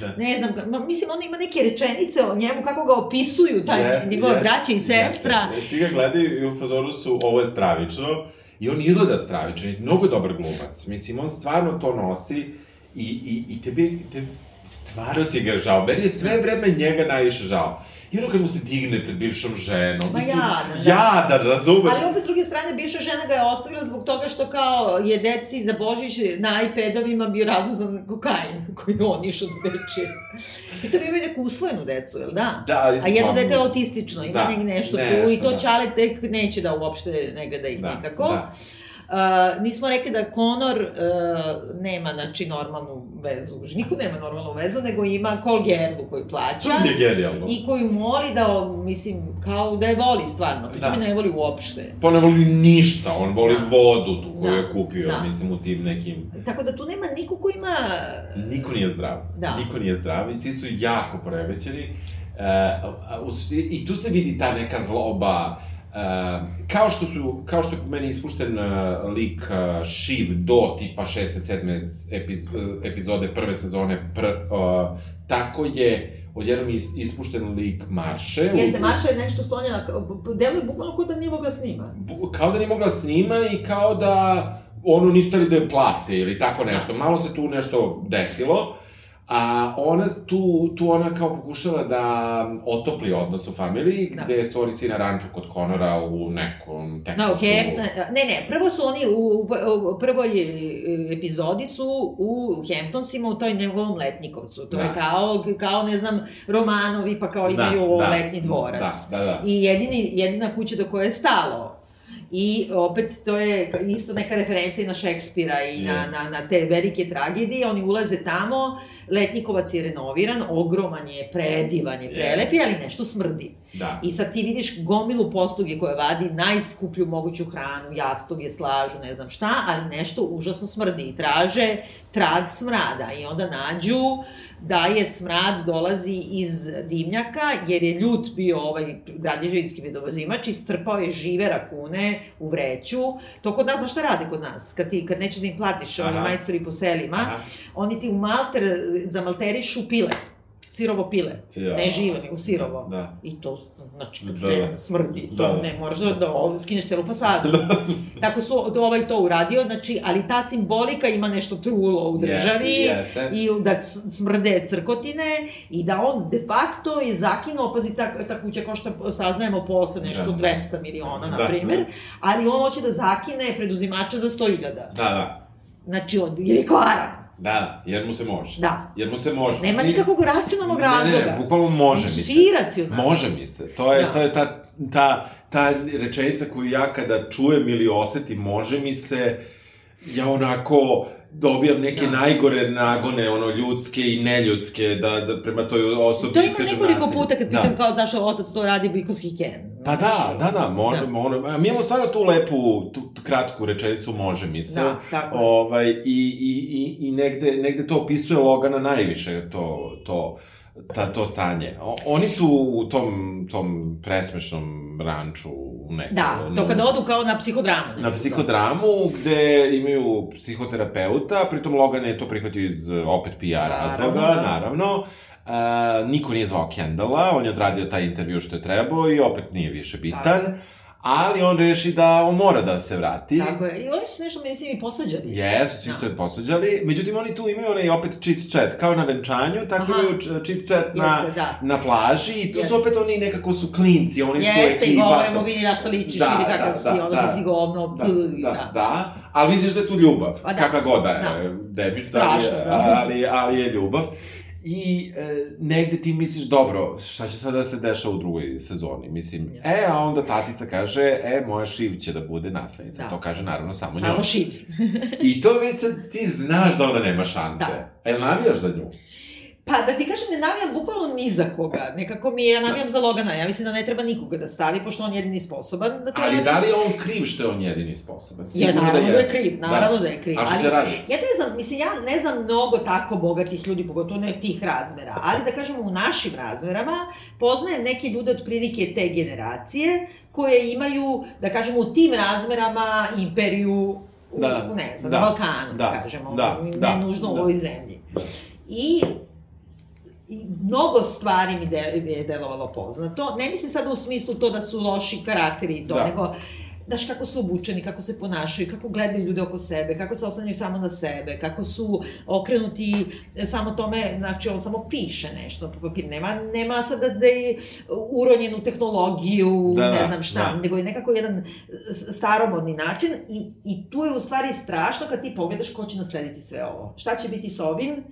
B: da. ne znam, ma, mislim, on ima neke rečenice o njemu, kako ga opisuju, taj, yes, njegove yes, braće i sestra.
C: Yes, Svi ga gledaju i u fazoru su, ovo je stravično, I on izgleda stravičan i mnogo dobar glumac. Mislim, on stvarno to nosi i, i, i tebi, te, stvarno ti ga žao. Meni je sve vreme njega najviše žao. I ono kad mu se digne pred bivšom ženom.
B: Ma mislim, jadan,
C: da. Jadan, razumeš?
B: Ali opet s druge strane, bivša žena ga je ostavila zbog toga što kao je deci za Božić na iPadovima bio razmuzan kokain koji on išao da deče. I to bi imaju neku usvojenu decu, jel da?
C: Da.
B: A jedno pa, dete je autistično, ima da, nešto, nešto tu i to da. Čale tek neće da uopšte ne gleda ih da, nikako. Da. Uh, nismo rekli da Conor uh, nema, znači, normalnu vezu. Niko nema normalnu vezu, nego ima Col Gerlu koju plaća.
C: To je genijalno.
B: I koju moli da, mislim, kao da je voli stvarno. Da. mi ne voli uopšte.
C: Pa ne voli ništa, on voli da. vodu tu koju da. je kupio, da. mislim, u tim nekim...
B: Tako da tu nema niko ko ima...
C: Niko nije zdrav. Da. Niko nije zdrav i svi su jako poremećeni. Uh, I tu se vidi ta neka zloba, Uh, kao što su, kao što je po meni ispušten uh, lik uh, Shiv do tipa 6. 7. Epiz, uh, epizode prve sezone, pr, uh, tako je odjednom is, ispušten lik Marše.
B: Jeste, Marša je nešto sklonjena, deluje bukvalno kao da nije mogla snima.
C: Bu, kao da nije mogla snima i kao da ono nisu da je plate ili tako nešto. Da. Malo se tu nešto desilo. A ona, tu, tu ona kao pokušava da otopli odnos u familiji, da. gde su oni svi na ranču kod Konora u nekom Teksasu.
B: Da, okay. ne, ne, prvo su oni u, u prvoj e, epizodi su u Hamptonsima u toj njegovom letnikovcu. To da. je kao, kao, ne znam, Romanovi, pa kao da, imaju da, letni dvorac.
C: Da, da, da.
B: I jedini, jedina kuća do koje je stalo I opet to je isto neka referencija na Šekspira i yes. na, na, na te velike tragedije. Oni ulaze tamo, Letnikovac je renoviran, ogroman je, predivan je, prelep je, ali nešto smrdi.
C: Da.
B: I sad ti vidiš gomilu postuge koje vadi najskuplju moguću hranu, jastoge, slažu, ne znam šta, ali nešto užasno smrdi i traže trag smrada i onda nađu da je smrad dolazi iz dimnjaka, jer je ljut bio ovaj gradiželjski medovozimač i strpao je žive rakune u vreću. To kod nas, znaš šta rade kod nas? Kad, ti, kad nećeš da im platiš, oni majstori po selima, Aha. oni ti u malter zamalterišu pile sirovo pile. Ja. Ne živo, nego sirovo. Da. I to, znači, kad da, da. smrdi, to da. ne možeš da, da skineš celu fasadu. Da. Tako su ovaj to uradio, znači, ali ta simbolika ima nešto trulo u državi yes, yes. i da smrde crkotine i da on de facto je zakinuo, pazi, ta, ta kuća košta, saznajemo posle nešto da. 200 miliona, na da, primer, da. ali on hoće da zakine preduzimača za 100.000. Da,
C: da.
B: Znači, on, jer je kvaran.
C: Da, jer mu se može.
B: Da.
C: Jer mu se može.
B: Nema nikakvog racionalnog razloga.
C: Ne, ne, bukvalno može mi se.
B: Svi racionalno.
C: Može mi se. To je, da. to je ta, ta, ta rečenica koju ja kada čujem ili osetim, može mi se, ja onako dobijam neke da. najgore nagone, ono, ljudske i neljudske, da, da prema toj osobi
B: iskažem nasilje. To ima nekoliko puta kad pitam da. kao zašto otac to radi bikovski ken.
C: Pa da, da, da, može, da. Može, mi imamo stvarno tu lepu, tu, tu kratku rečenicu može mi se.
B: Da, tako.
C: Ovaj, i, i, i, I negde, negde to opisuje Logana najviše, to, to ta, to stanje. O, oni su u tom, tom presmešnom ranču u nekom...
B: Da, to kada odu kao na psihodramu.
C: Na psihodramu, gde imaju psihoterapeuta, pritom Logan je to prihvatio iz opet PR razloga,
B: da.
C: naravno. Uh, niko nije zvao Kendala, on je odradio taj intervju što je trebao i opet nije više bitan.
B: Je.
C: Ali on reši da on mora da se vrati.
B: Tako je. I oni su nešto, mislim, i posvađali.
C: Jesu, svi
B: Da.
C: su se posvađali. Međutim, oni tu imaju onaj opet chit chat, kao na venčanju, tako
B: Aha.
C: imaju chit chat na,
B: Jeste, da.
C: na plaži i tu
B: Jeste.
C: su opet oni nekako su klinci, oni su
B: Jeste, i
C: ekipa.
B: govorimo,
C: sa-
B: vidi na što ličiš,
C: Da,
B: vidi kakav
C: da,
B: si,
C: da,
B: ono
C: da.
B: si govno,
C: Da,
B: p,
C: da, da, ali vidiš da je tu ljubav,
B: Pa da.
C: kakva god da je,
B: Da.
C: debić, da li je,
B: Strašno, da.
C: ali, ali je ljubav. I e, negde ti misliš, dobro, šta će sada da se dešava u drugoj sezoni? Mislim,
B: Ja.
C: e, a onda tatica kaže, e, moja Šiv će da bude naslednica.
B: Da.
C: To kaže naravno samo,
B: Samo
C: njoj.
B: šiv.
C: I to već sad ti znaš da ona nema šanse.
B: Da.
C: E, navijaš za nju?
B: Pa da ti kažem, ne navijam bukvalno ni za koga. Nekako mi je, ja navijam za Logana. Ja mislim da ne treba nikoga da stavi, pošto on je jedini sposoban da to
C: Ali
B: radi.
C: da li je on kriv što je on jedini sposoban?
B: Ja,
C: Sigurno
B: naravno da je
C: jeste.
B: kriv, naravno da, je kriv.
C: A što
B: ali,
C: radi?
B: Ja ne znam, mislim, ja ne znam mnogo tako bogatih ljudi, pogotovo ne tih razmera, ali da kažemo u našim razmerama, poznajem neke ljude otprilike te generacije koje imaju, da kažemo, u tim razmerama imperiju u,
C: Da,
B: u, ne znam,
C: da,
B: Balkanu,
C: da,
B: kažemo,
C: da,
B: ne
C: da,
B: nužno u
C: da.
B: ovoj zemlji. I i mnogo stvari mi de, je delovalo poznato. Ne mislim sada u smislu to da su loši karakteri i to,
C: Da.
B: nego znaš kako su obučeni, kako se ponašaju, kako gledaju ljude oko sebe, kako se oslanjaju samo na sebe, kako su okrenuti samo tome, znači on samo piše nešto po papiru, nema, nema sada da je uronjenu tehnologiju,
C: Da,
B: ne
C: da,
B: znam šta,
C: da.
B: nego je nekako jedan staromodni način i, i tu je u stvari strašno kad ti pogledaš ko će naslediti sve ovo. Šta će biti s ovim?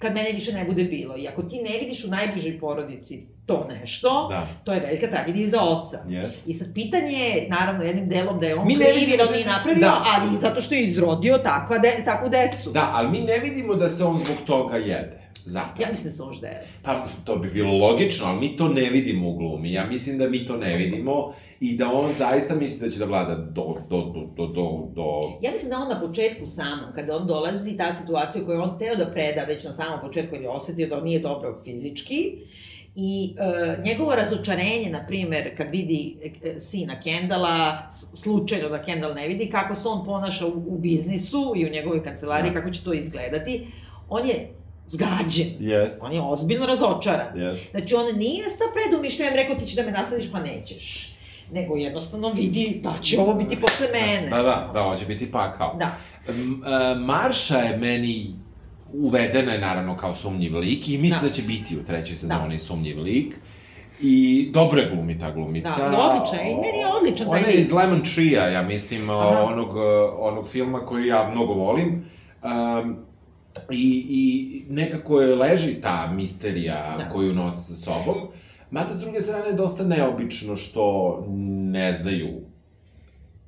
B: Kad mene više ne bude bilo. I ako ti ne vidiš u najbližoj porodici to nešto,
C: Da,
B: to je velika tragedija za oca.
C: jest.
B: I sad pitanje je, naravno, jednim delom da je on
C: Mi ne
B: kriv jer on
C: da-
B: nije napravio,
C: da.
B: ali zato što je izrodio takva de, takvu decu.
C: Da, ali mi ne vidimo da se on zbog toga jede. Zapravo.
B: Ja mislim da se on ždeje.
C: Pa, to bi bilo logično, ali mi to ne vidimo u glumi. Ja mislim da mi to ne vidimo i da on zaista misli da će da vlada do, do, do, do, do, do...
B: Ja mislim da on na početku samom, kada on dolazi, ta situacija koju on teo da preda već na samom početku, jer je osetio da on nije dobro fizički, I e, njegovo razočarenje, na primer, kad vidi e, sina Kendala, slučajno da Kendall ne vidi, kako se on ponaša u, u biznisu i u njegovoj kancelariji,
C: Da.
B: kako će to izgledati, on je zgađen.
C: Jest,
B: On je ozbiljno razočaran.
C: jest.
B: Znači, on nije sa predumišljajem rekao ti ćeš da me naslediš, pa nećeš. Nego jednostavno vidi da će ovo biti posle mene.
C: Da, da, da, ovo će biti pakao.
B: Da.
C: E, Marša je meni uvedena je naravno kao sumnjiv lik i mislim da,
B: Da.
C: će biti u trećoj sezoni sumnjiv lik. I dobro je glumi ta glumica.
B: Da, odlična je. I meni je odličan taj
C: Ona je iz Lemon Tree-a, ja mislim,
B: Aha.
C: onog, e, onog filma koji ja mnogo volim. Um, i, I nekako je leži ta misterija
B: Da.
C: koju nosi sa sobom. Mada, s druge strane, je dosta neobično što ne znaju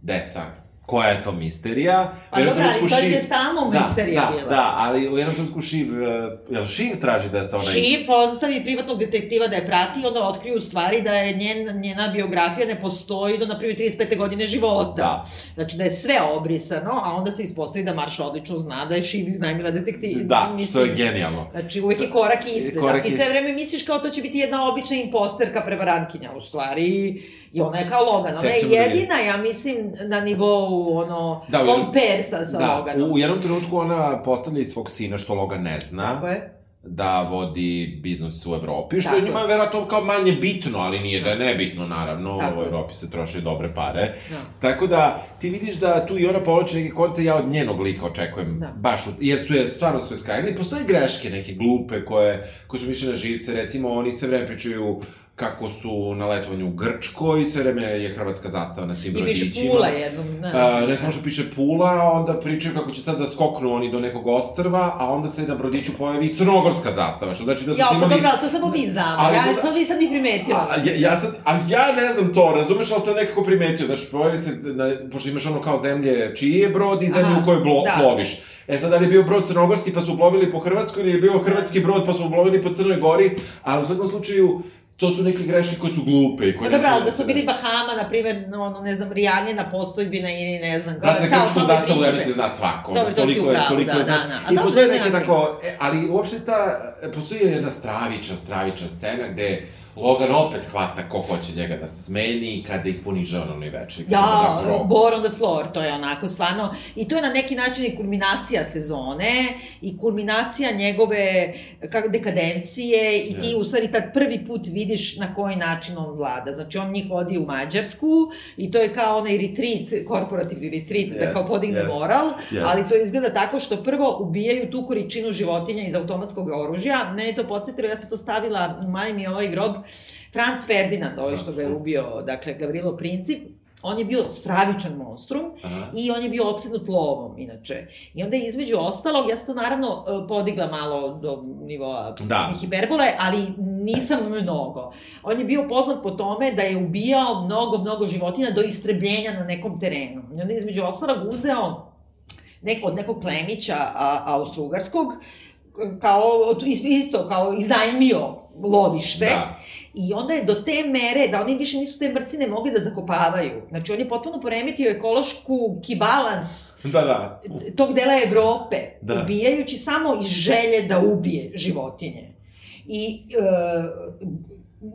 C: deca koja je to misterija.
B: Pa dobro, ali to je
C: Šiv-
B: stalno
C: da,
B: misterija
C: da,
B: bila.
C: Da, ali u jednom trenutku Šiv, e, jel Šiv traži da se ona...
B: Šiv ostavi privatnog detektiva da je prati i onda otkriju stvari da je njen, njena biografija ne postoji do, na primjer, 35. godine života.
C: Da,
B: Znači da je sve obrisano, a onda se ispostavi da Marša odlično zna da je Šiv iznajmila detektiva.
C: da, što je genijalno.
B: Znači, uvek je korak ispred.
C: Korak
B: Korak ti sve vreme misliš kao to će biti jedna obična imposterka prevarantkinja. U stvari, i ona je kao Logan. Ona je
C: da
B: jedina, ja mislim, na nivou, ono,
C: Da, jednom-
B: kompersa sa
C: Da,
B: Loganom.
C: u jednom trenutku ona postavlja i svog sina, što Logan ne zna.
B: Tako je.
C: da vodi biznis u Evropi, što
B: Tako
C: je njima verovatno kao manje bitno, ali nije da je nebitno, naravno,
B: Tako
C: u. Evropi se troše dobre pare.
B: Da.
C: Tako da, ti vidiš da tu i ona povlači neke konce, ja od njenog lika očekujem,
B: Da.
C: baš, od, jer su je, stvarno su je skrajili. Postoje greške, neke glupe, koje, koje su više na živce, recimo, oni sve vreme pričaju kako su na letovanju u Grčkoj, sve vreme je hrvatska zastava na svim
B: I piše
C: brodićima.
B: Pula jednom. Ne,
C: A, ne samo što piše Pula, onda pričaju kako će sad da skoknu oni do nekog ostrva, a onda se na brodiću pojavi i crnogorska zastava, što znači da su
B: Ja, pa
C: snimali...
B: dobro, ali to samo mi znamo.
C: Ali
B: ja
C: to-
B: to nisam ni primetila.
C: A, ja, ja sad, a ja ne znam to, razumeš, ali sam nekako primetio, da pojavi se, na, pošto imaš ono kao zemlje čiji je brod i zemlju
B: Aha,
C: u kojoj blo,
B: da.
C: ploviš. E sad, da li je bio brod crnogorski pa su plovili po Hrvatskoj ili je bio hrvatski brod pa su plovili po Crnoj Gori, ali u svakom slučaju, to su neke greške koje su glupe i koje...
B: Pa dobro, ali da su bili Bahama, na primjer, ono, ne znam, Rijanina postojbina ili ne znam,
C: Brate,
B: Sao
C: grčku zastavu, ja mislim, zna svako.
B: Dobro, to si
C: toliko
B: u
C: je,
B: pravu,
C: toliko
B: da, da, da.
C: I postoje
B: ne
C: neke
B: znam.
C: tako, e, ali uopšte ta, postoji jedna stravična, stravična scena gde Logan opet hvata ko hoće njega da smeni kada ih ponižava na onoj večeri.
B: Ja,
C: proba.
B: Bor on the floor, to je onako stvarno, i to je na neki način i kulminacija sezone, i kulminacija njegove kako, dekadencije, i ti
C: Yes.
B: u stvari tad prvi put vidiš na koji način on vlada. Znači, on njih vodi u Mađarsku, i to je kao onaj retreat, korporativni retreat, da
C: Yes,
B: kao podigne
C: yes,
B: moral,
C: yes.
B: ali to izgleda tako što prvo ubijaju tu količinu životinja iz automatskog oružja. Mene je to podsjetilo, ja sam to stavila, mali mi je ovaj grob, Franz Ferdinand, ovaj što ga je ubio, dakle, Gavrilo Princip, on je bio stravičan monstrum
C: Aha.
B: i on je bio opsednut lovom, inače. I onda je između ostalog, ja sam to naravno e, podigla malo do nivoa
C: Da.
B: hiperbole, ali nisam mnogo. On je bio poznat po tome da je ubijao mnogo, mnogo životinja do istrebljenja na nekom terenu. I onda je između ostalog uzeo nek, od nekog plemića a, austrougarskog, kao, isto kao iznajmio lovište
C: Da.
B: i onda je do te mere da oni više nisu te mrcine mogli da zakopavaju. Znači on je potpuno poremetio ekološku kibalans
C: Da, da.
B: tog dela Evrope,
C: Da.
B: ubijajući samo iz želje da ubije životinje. I e,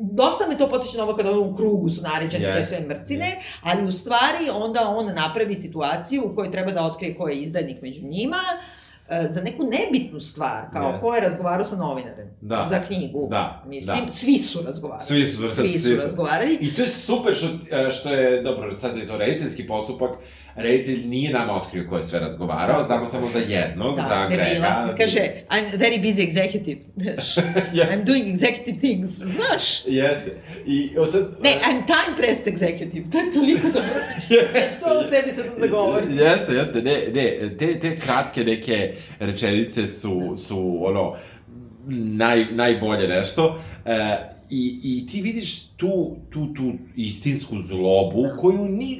B: dosta me to podsjeća na ovo kada u krugu su naređene te
C: Yes.
B: sve mrcine, ali u stvari onda on napravi situaciju u kojoj treba da otkrije ko je izdajnik među njima, za neku nebitnu stvar, kao
C: Yes.
B: ko je razgovarao sa novinarem
C: Da.
B: za knjigu.
C: Da,
B: Mislim,
C: da.
B: svi su razgovarali.
C: Svi su,
B: svi su,
C: svi su.
B: razgovarali.
C: I to je super što, e, što je, dobro, sad je to rediteljski postupak, reditelj nije nama otkrio ko je sve razgovarao, znamo samo za jednog,
B: Da,
C: za Grega.
B: debila. Kaže, I'm very busy executive.
C: Jeste.
B: I'm doing executive things. Znaš?
C: Jeste. I o sad...
B: Ne, I'm time pressed executive. To je toliko dobro.
C: Jeste.
B: Što o sebi sad da govorim.
C: Jeste, jeste, ne, ne, te, te kratke neke rečenice su, su ono, naj, najbolje nešto. E, i, I ti vidiš tu, tu, tu istinsku zlobu koju ni,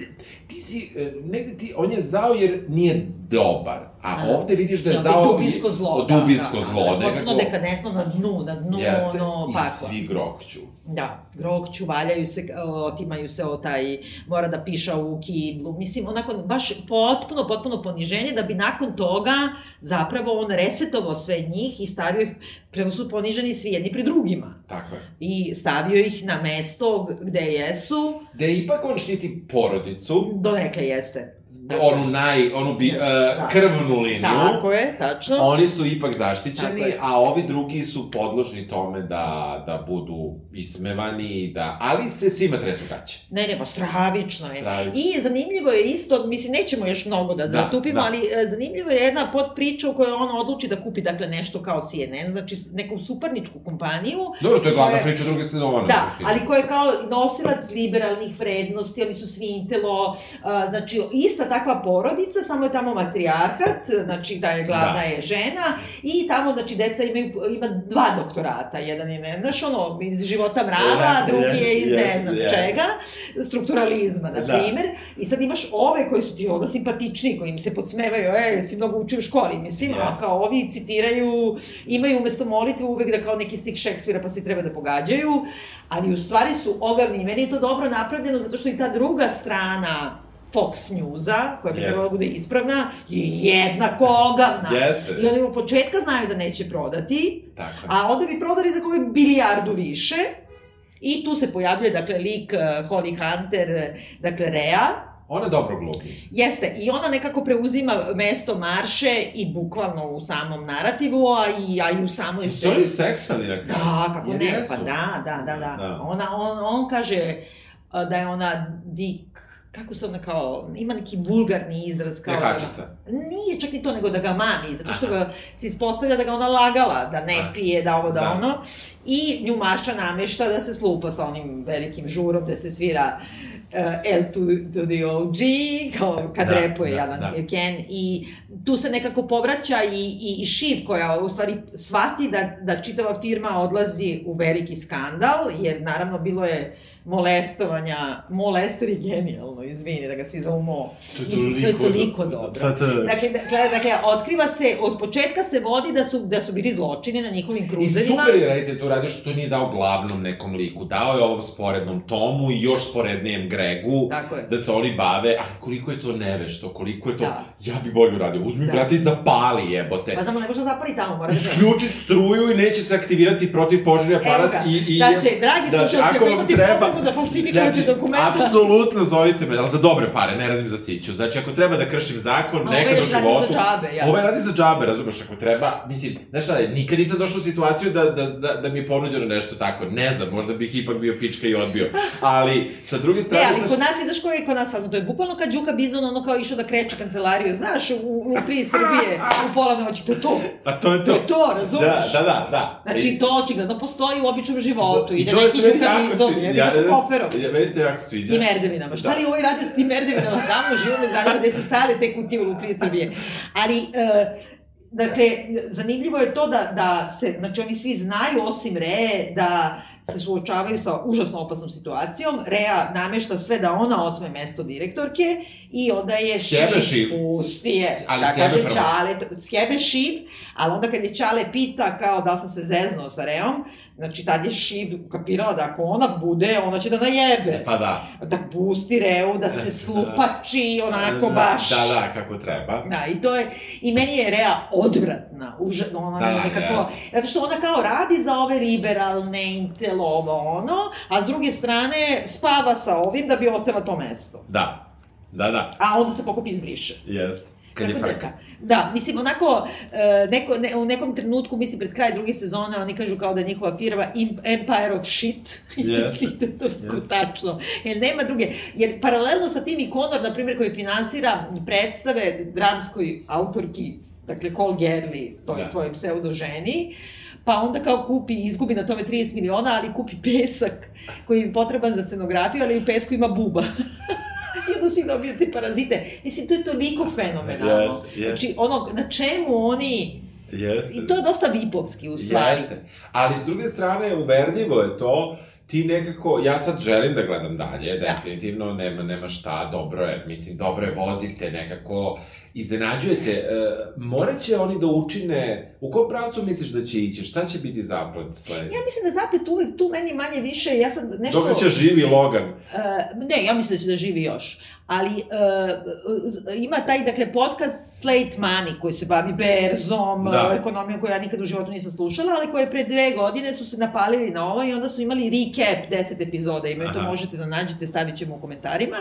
C: ti si, e, negde ti, on je zao jer nije dobar, a
B: Da.
C: ovde vidiš da je zao...
B: dubinsko zlo.
C: Dubinsko
B: da, da,
C: zlo,
B: da, Potpuno
C: nekako...
B: dekadentno na dnu, na dnu,
C: Jeste,
B: ono,
C: i
B: pakla.
C: svi grokću.
B: Da, grokću, valjaju se, otimaju se o taj, mora da piša u kiblu. Mislim, onako, baš potpuno, potpuno poniženje, da bi nakon toga zapravo on resetovao sve njih i stavio ih, prvo su poniženi svi jedni pri drugima.
C: Tako je.
B: I stavio ih na mesto gde jesu,
C: Da je ipak on štiti porodicu,
B: donekle jeste.
C: Onu naj, onu bi, uh, krvnu liniju.
B: Tako je, tačno.
C: Oni su ipak zaštićeni, a ovi drugi su podložni tome da, da budu ismevani, da, ali se svima tresu gaće.
B: Ne, ne, pa stravično je.
C: Stravično.
B: I zanimljivo je isto, mislim, nećemo još mnogo da, da,
C: Da,
B: tupimo,
C: da.
B: ali e, zanimljivo je jedna pod priča u kojoj on odluči da kupi, dakle, nešto kao CNN, znači neku suparničku kompaniju,
C: Dobro, to je glavna
B: Koje-
C: priča druge sezone.
B: Da, ali ko je kao nosilac liberalnih vrednosti, oni su svi intelo, a, znači ista takva porodica, samo je tamo matrijarhat, znači da je glavna
C: Da.
B: je žena i tamo, znači, deca imaju, ima dva doktorata, jedan je, ne, znaš, ono, iz života mrava, a drugi je iz ne znam čega, strukturalizma, na
C: Da.
B: primer, i sad imaš ove koji su ti onda simpatični, koji im se podsmevaju, e, si mnogo učio u školi, mislim, a
C: Yes.
B: kao ovi citiraju, imaju umesto molitve uvek da kao neki stih Šekspira pa svi treba da pogađaju, ali u stvari su ogavni. Meni je to dobro napravljeno zato što i ta druga strana Fox Newsa, koja bi
C: Yes.
B: trebala da bude ispravna, je jednako ogavna.
C: Jeste.
B: I oni u početka znaju da neće prodati,
C: Tako
B: a onda bi prodali za koju bilijardu više. I tu se pojavljuje, dakle, lik uh, Holly Hunter, uh, dakle, Rea,
C: Ona dobro glumi.
B: Jeste, i ona nekako preuzima mesto Marše i bukvalno u samom narativu, a i, a i u samoj
C: I su oni seksali na kraju.
B: Da, kako
C: Jer
B: ne,
C: jesu.
B: pa da, da, da, da.
C: Da.
B: Ona, on, on kaže a, da je ona dik, kako se ona kao, ima neki vulgarni izraz kao da ga, nije čak ni to, nego da ga mami, zato što
C: Aha.
B: ga se ispostavlja da ga ona lagala, da ne
C: Aha.
B: pije, da ovo, da,
C: Da.
B: ono, i nju Maša namešta da se slupa sa onim velikim žurom, da se svira uh, L to, to the OG, kao kad
C: Da,
B: repuje
C: da,
B: Alan
C: da.
B: Ken, i tu se nekako povraća i, i, i Šiv koja u stvari shvati da, da čitava firma odlazi u veliki skandal, jer naravno bilo je molestovanja, molester je genijalno, izvini da ga svi zovu mo. Mislim, to je toliko dobro.
C: Ta, ta.
B: Dakle, dakle, dakle, otkriva se, od početka se vodi da su, da su bili zločini na njihovim
C: I
B: kruzerima.
C: super je reditelj to uradio što to nije dao glavnom nekom liku. Dao je ovom sporednom Tomu i još sporednijem Gregu.
B: Je.
C: Da se oni bave, ali koliko je to nevešto, koliko je to...
B: Da.
C: Ja bi bolje uradio. Uzmi,
B: Da.
C: brate, i zapali jebote.
B: Pa samo ne može da zapali tamo, mora da se...
C: Isključi struju i neće se aktivirati protiv požarni aparat i... i
B: Znači, dragi slušalci, ako
C: vam
B: imate potrebu da falsifikujete dokumenta-
C: Apsolutno zovite me, ali za dobre pare, ne radim za siću. Znači, ako treba da kršim zakon,
B: A
C: nekad u
B: još radi
C: životu...
B: za džabe, ja.
C: Ovaj radi za džabe, razumeš, ako treba, mislim, znaš šta, nikad nisam došao u situaciju da, da, da, da mi je ponuđeno nešto tako, ne znam, možda bih ipak bio pička i odbio, ali sa druge
B: Ne,
C: strane...
B: ali
C: znaš-
B: kod nas je, znaš koji je kod nas fazon? To je bukvalno kad Đuka Bizon ono kao išao da kreće kancelariju, znaš, u, u tri Srbije, u pola noći, to je to.
C: Pa to je to.
B: To je to, razumeš?
C: Da, da, da, da.
B: Znači,
C: I-
B: to očigledno postoji u običnom životu.
C: I to je
B: neki Đuka Bizon,
C: ja-
B: ja, sa koferom.
C: Ja, meni se jako sviđa.
B: I merdevinama. Šta
C: Da.
B: li ovaj radio s tim merdevinama? Tamo živo me zanima gde su stale te kutije u Lutriji Srbije. Ali, e, dakle, zanimljivo je to da, da se, znači oni svi znaju, osim Re, da se suočavaju sa užasno opasnom situacijom. Rea namešta sve da ona otme mesto direktorke i onda je
C: Sjebe
B: Šip,
C: Šip.
B: pusti je,
C: Ali
B: da kaže
C: prvo.
B: Čale, sjebe Šip, ali onda kad je Čale pita kao da sam se zeznuo sa Reom, znači tad je Šip kapirala da ako ona bude, ona će da najebe
C: Pa da.
B: da pusti Reu, da se slupači, onako
C: Da,
B: baš...
C: Da, da, kako treba.
B: Da, i to je, i meni je Rea odvratna, uža, ona
C: Da,
B: da, nekako, zato što ona kao radi za ove liberalne, intelo, ovo ono, a s druge strane spava sa ovim da bi otela to mesto.
C: Da. Da, da.
B: A onda se pokupi izbriše.
C: Jeste. Kad je
B: da,
C: frka.
B: Da, mislim, onako, e, neko, ne, u nekom trenutku, mislim, pred kraj druge sezone, oni kažu kao da je njihova firma Empire of Shit.
C: Jeste.
B: I to je toliko
C: Jeste.
B: tačno. Jer nema druge. Jer paralelno sa tim i Conor, na primjer, koji finansira predstave dramskoj autorki, dakle, Cole Gerli, to je
C: Da.
B: svojoj pseudo ženi, pa onda kao kupi, izgubi na tome 30 miliona, ali kupi pesak koji je potreban za scenografiju, ali u pesku ima buba. I onda svi dobiju te parazite. Mislim, to je toliko fenomenalno.
C: Jeste, jeste.
B: Znači, ono, na čemu oni...
C: Jeste.
B: I to je dosta vipovski, u stvari.
C: Jeste. Ali s druge strane, uverljivo je to, ti nekako, ja sad želim da gledam dalje, definitivno, nema, nema šta, dobro je, mislim, dobro je, vozite nekako, iznenađujete, e, morat će oni da učine, u kom pravcu misliš da će ići, šta će biti zaplet sledeće?
B: Ja mislim da zaplet uvek tu meni manje više, ja sad nešto...
C: Dok će živi Logan?
B: Uh, ne, ja mislim da će da živi još. Ali uh, ima taj, dakle, podcast Slate Money, koji se bavi berzom,
C: Da.
B: da. ekonomijom koju ja nikad u životu nisam slušala, ali koje pre dve godine su se napalili na ovo i onda su imali recap 10 epizoda, imaju to
C: Aha.
B: možete da nađete, stavit ćemo u komentarima,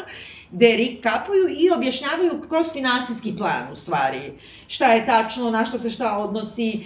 B: gde recapuju i objašnjavaju kroz finansijski plan, u stvari, šta je tačno, na šta se šta odnosi.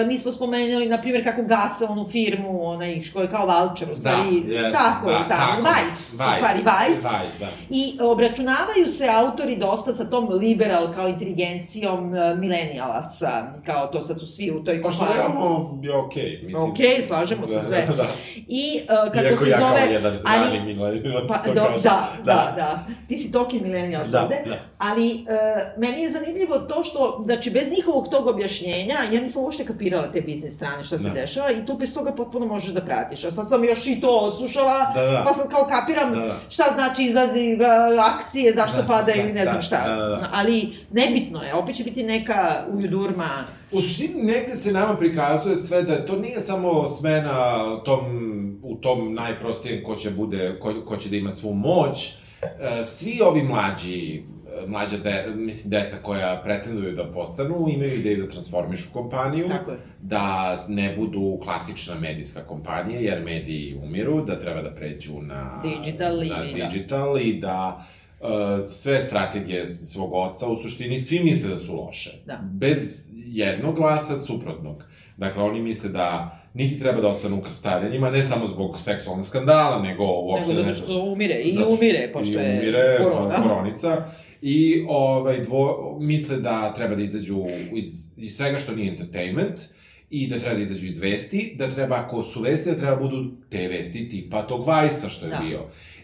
B: Uh, nismo spomenuli, na primjer, kako gase onu firmu, onaj, što je kao voucher, u stvari,
C: Da, jeste,
B: tako,
C: da,
B: tako, Vice, u stvari Vice.
C: Vice, da.
B: I obračunavaju se autori dosta sa tom liberal kao inteligencijom uh, milenijalaca, kao to sad su svi u toj
C: Pa što
B: kompaniji.
C: realno je okej, mislim.
B: Okej, slažemo se
C: Da,
B: sve.
C: Da, da.
B: I uh, kako
C: Iako
B: se
C: ja
B: zove...
C: jedan
B: ali-
C: rani milenilac,
B: Pa, do,
C: kažem.
B: da, da, da, Ti si toki milenijal
C: Da,
B: ovde.
C: da.
B: Ali uh, meni je zanimljivo to što, znači, bez njihovog tog objašnjenja, ja nisam uopšte kapirala te biznis strane, šta se
C: Da.
B: dešava, i tu bez toga potpuno možeš da pratiš. A sad sam još i to odslušala,
C: Da, da.
B: pa sad kao kapiram
C: Da, da.
B: šta znači izlazi uh, akcije, zašto
C: Da,
B: padaju
C: da,
B: ne znam
C: da,
B: šta.
C: da, da, da.
B: Ali nebitno je, opet će biti neka ujudurma.
C: U suštini negde se nama prikazuje sve da to nije samo smena u tom, u tom najprostijem ko će, bude, ko, ko će da ima svu moć. E, Svi ovi mlađi, e, mlađa de, mislim, deca koja pretenduju da postanu, imaju ideju da transformišu kompaniju,
B: Tako je.
C: da ne budu klasična medijska kompanija, jer mediji umiru, da treba da pređu na
B: Digital i-
C: na
B: da.
C: digital i da uh, sve strategije svog oca, u suštini svi misle da su loše.
B: Da.
C: Bez jednog glasa suprotnog. Dakle, oni misle da niti treba da ostanu u krstavljanjima, ne samo zbog seksualnih skandala, nego uopšte...
B: Nego
C: da
B: zato što umire, i
C: Zato
B: umire, pošto je
C: umire,
B: korona.
C: koronica. I ovaj, dvo, misle da treba da izađu iz, iz svega što nije entertainment i da treba da izađu iz vesti, da treba, ako su vesti, da treba budu te vesti tipa tog Vajsa što je
B: Da.
C: bio.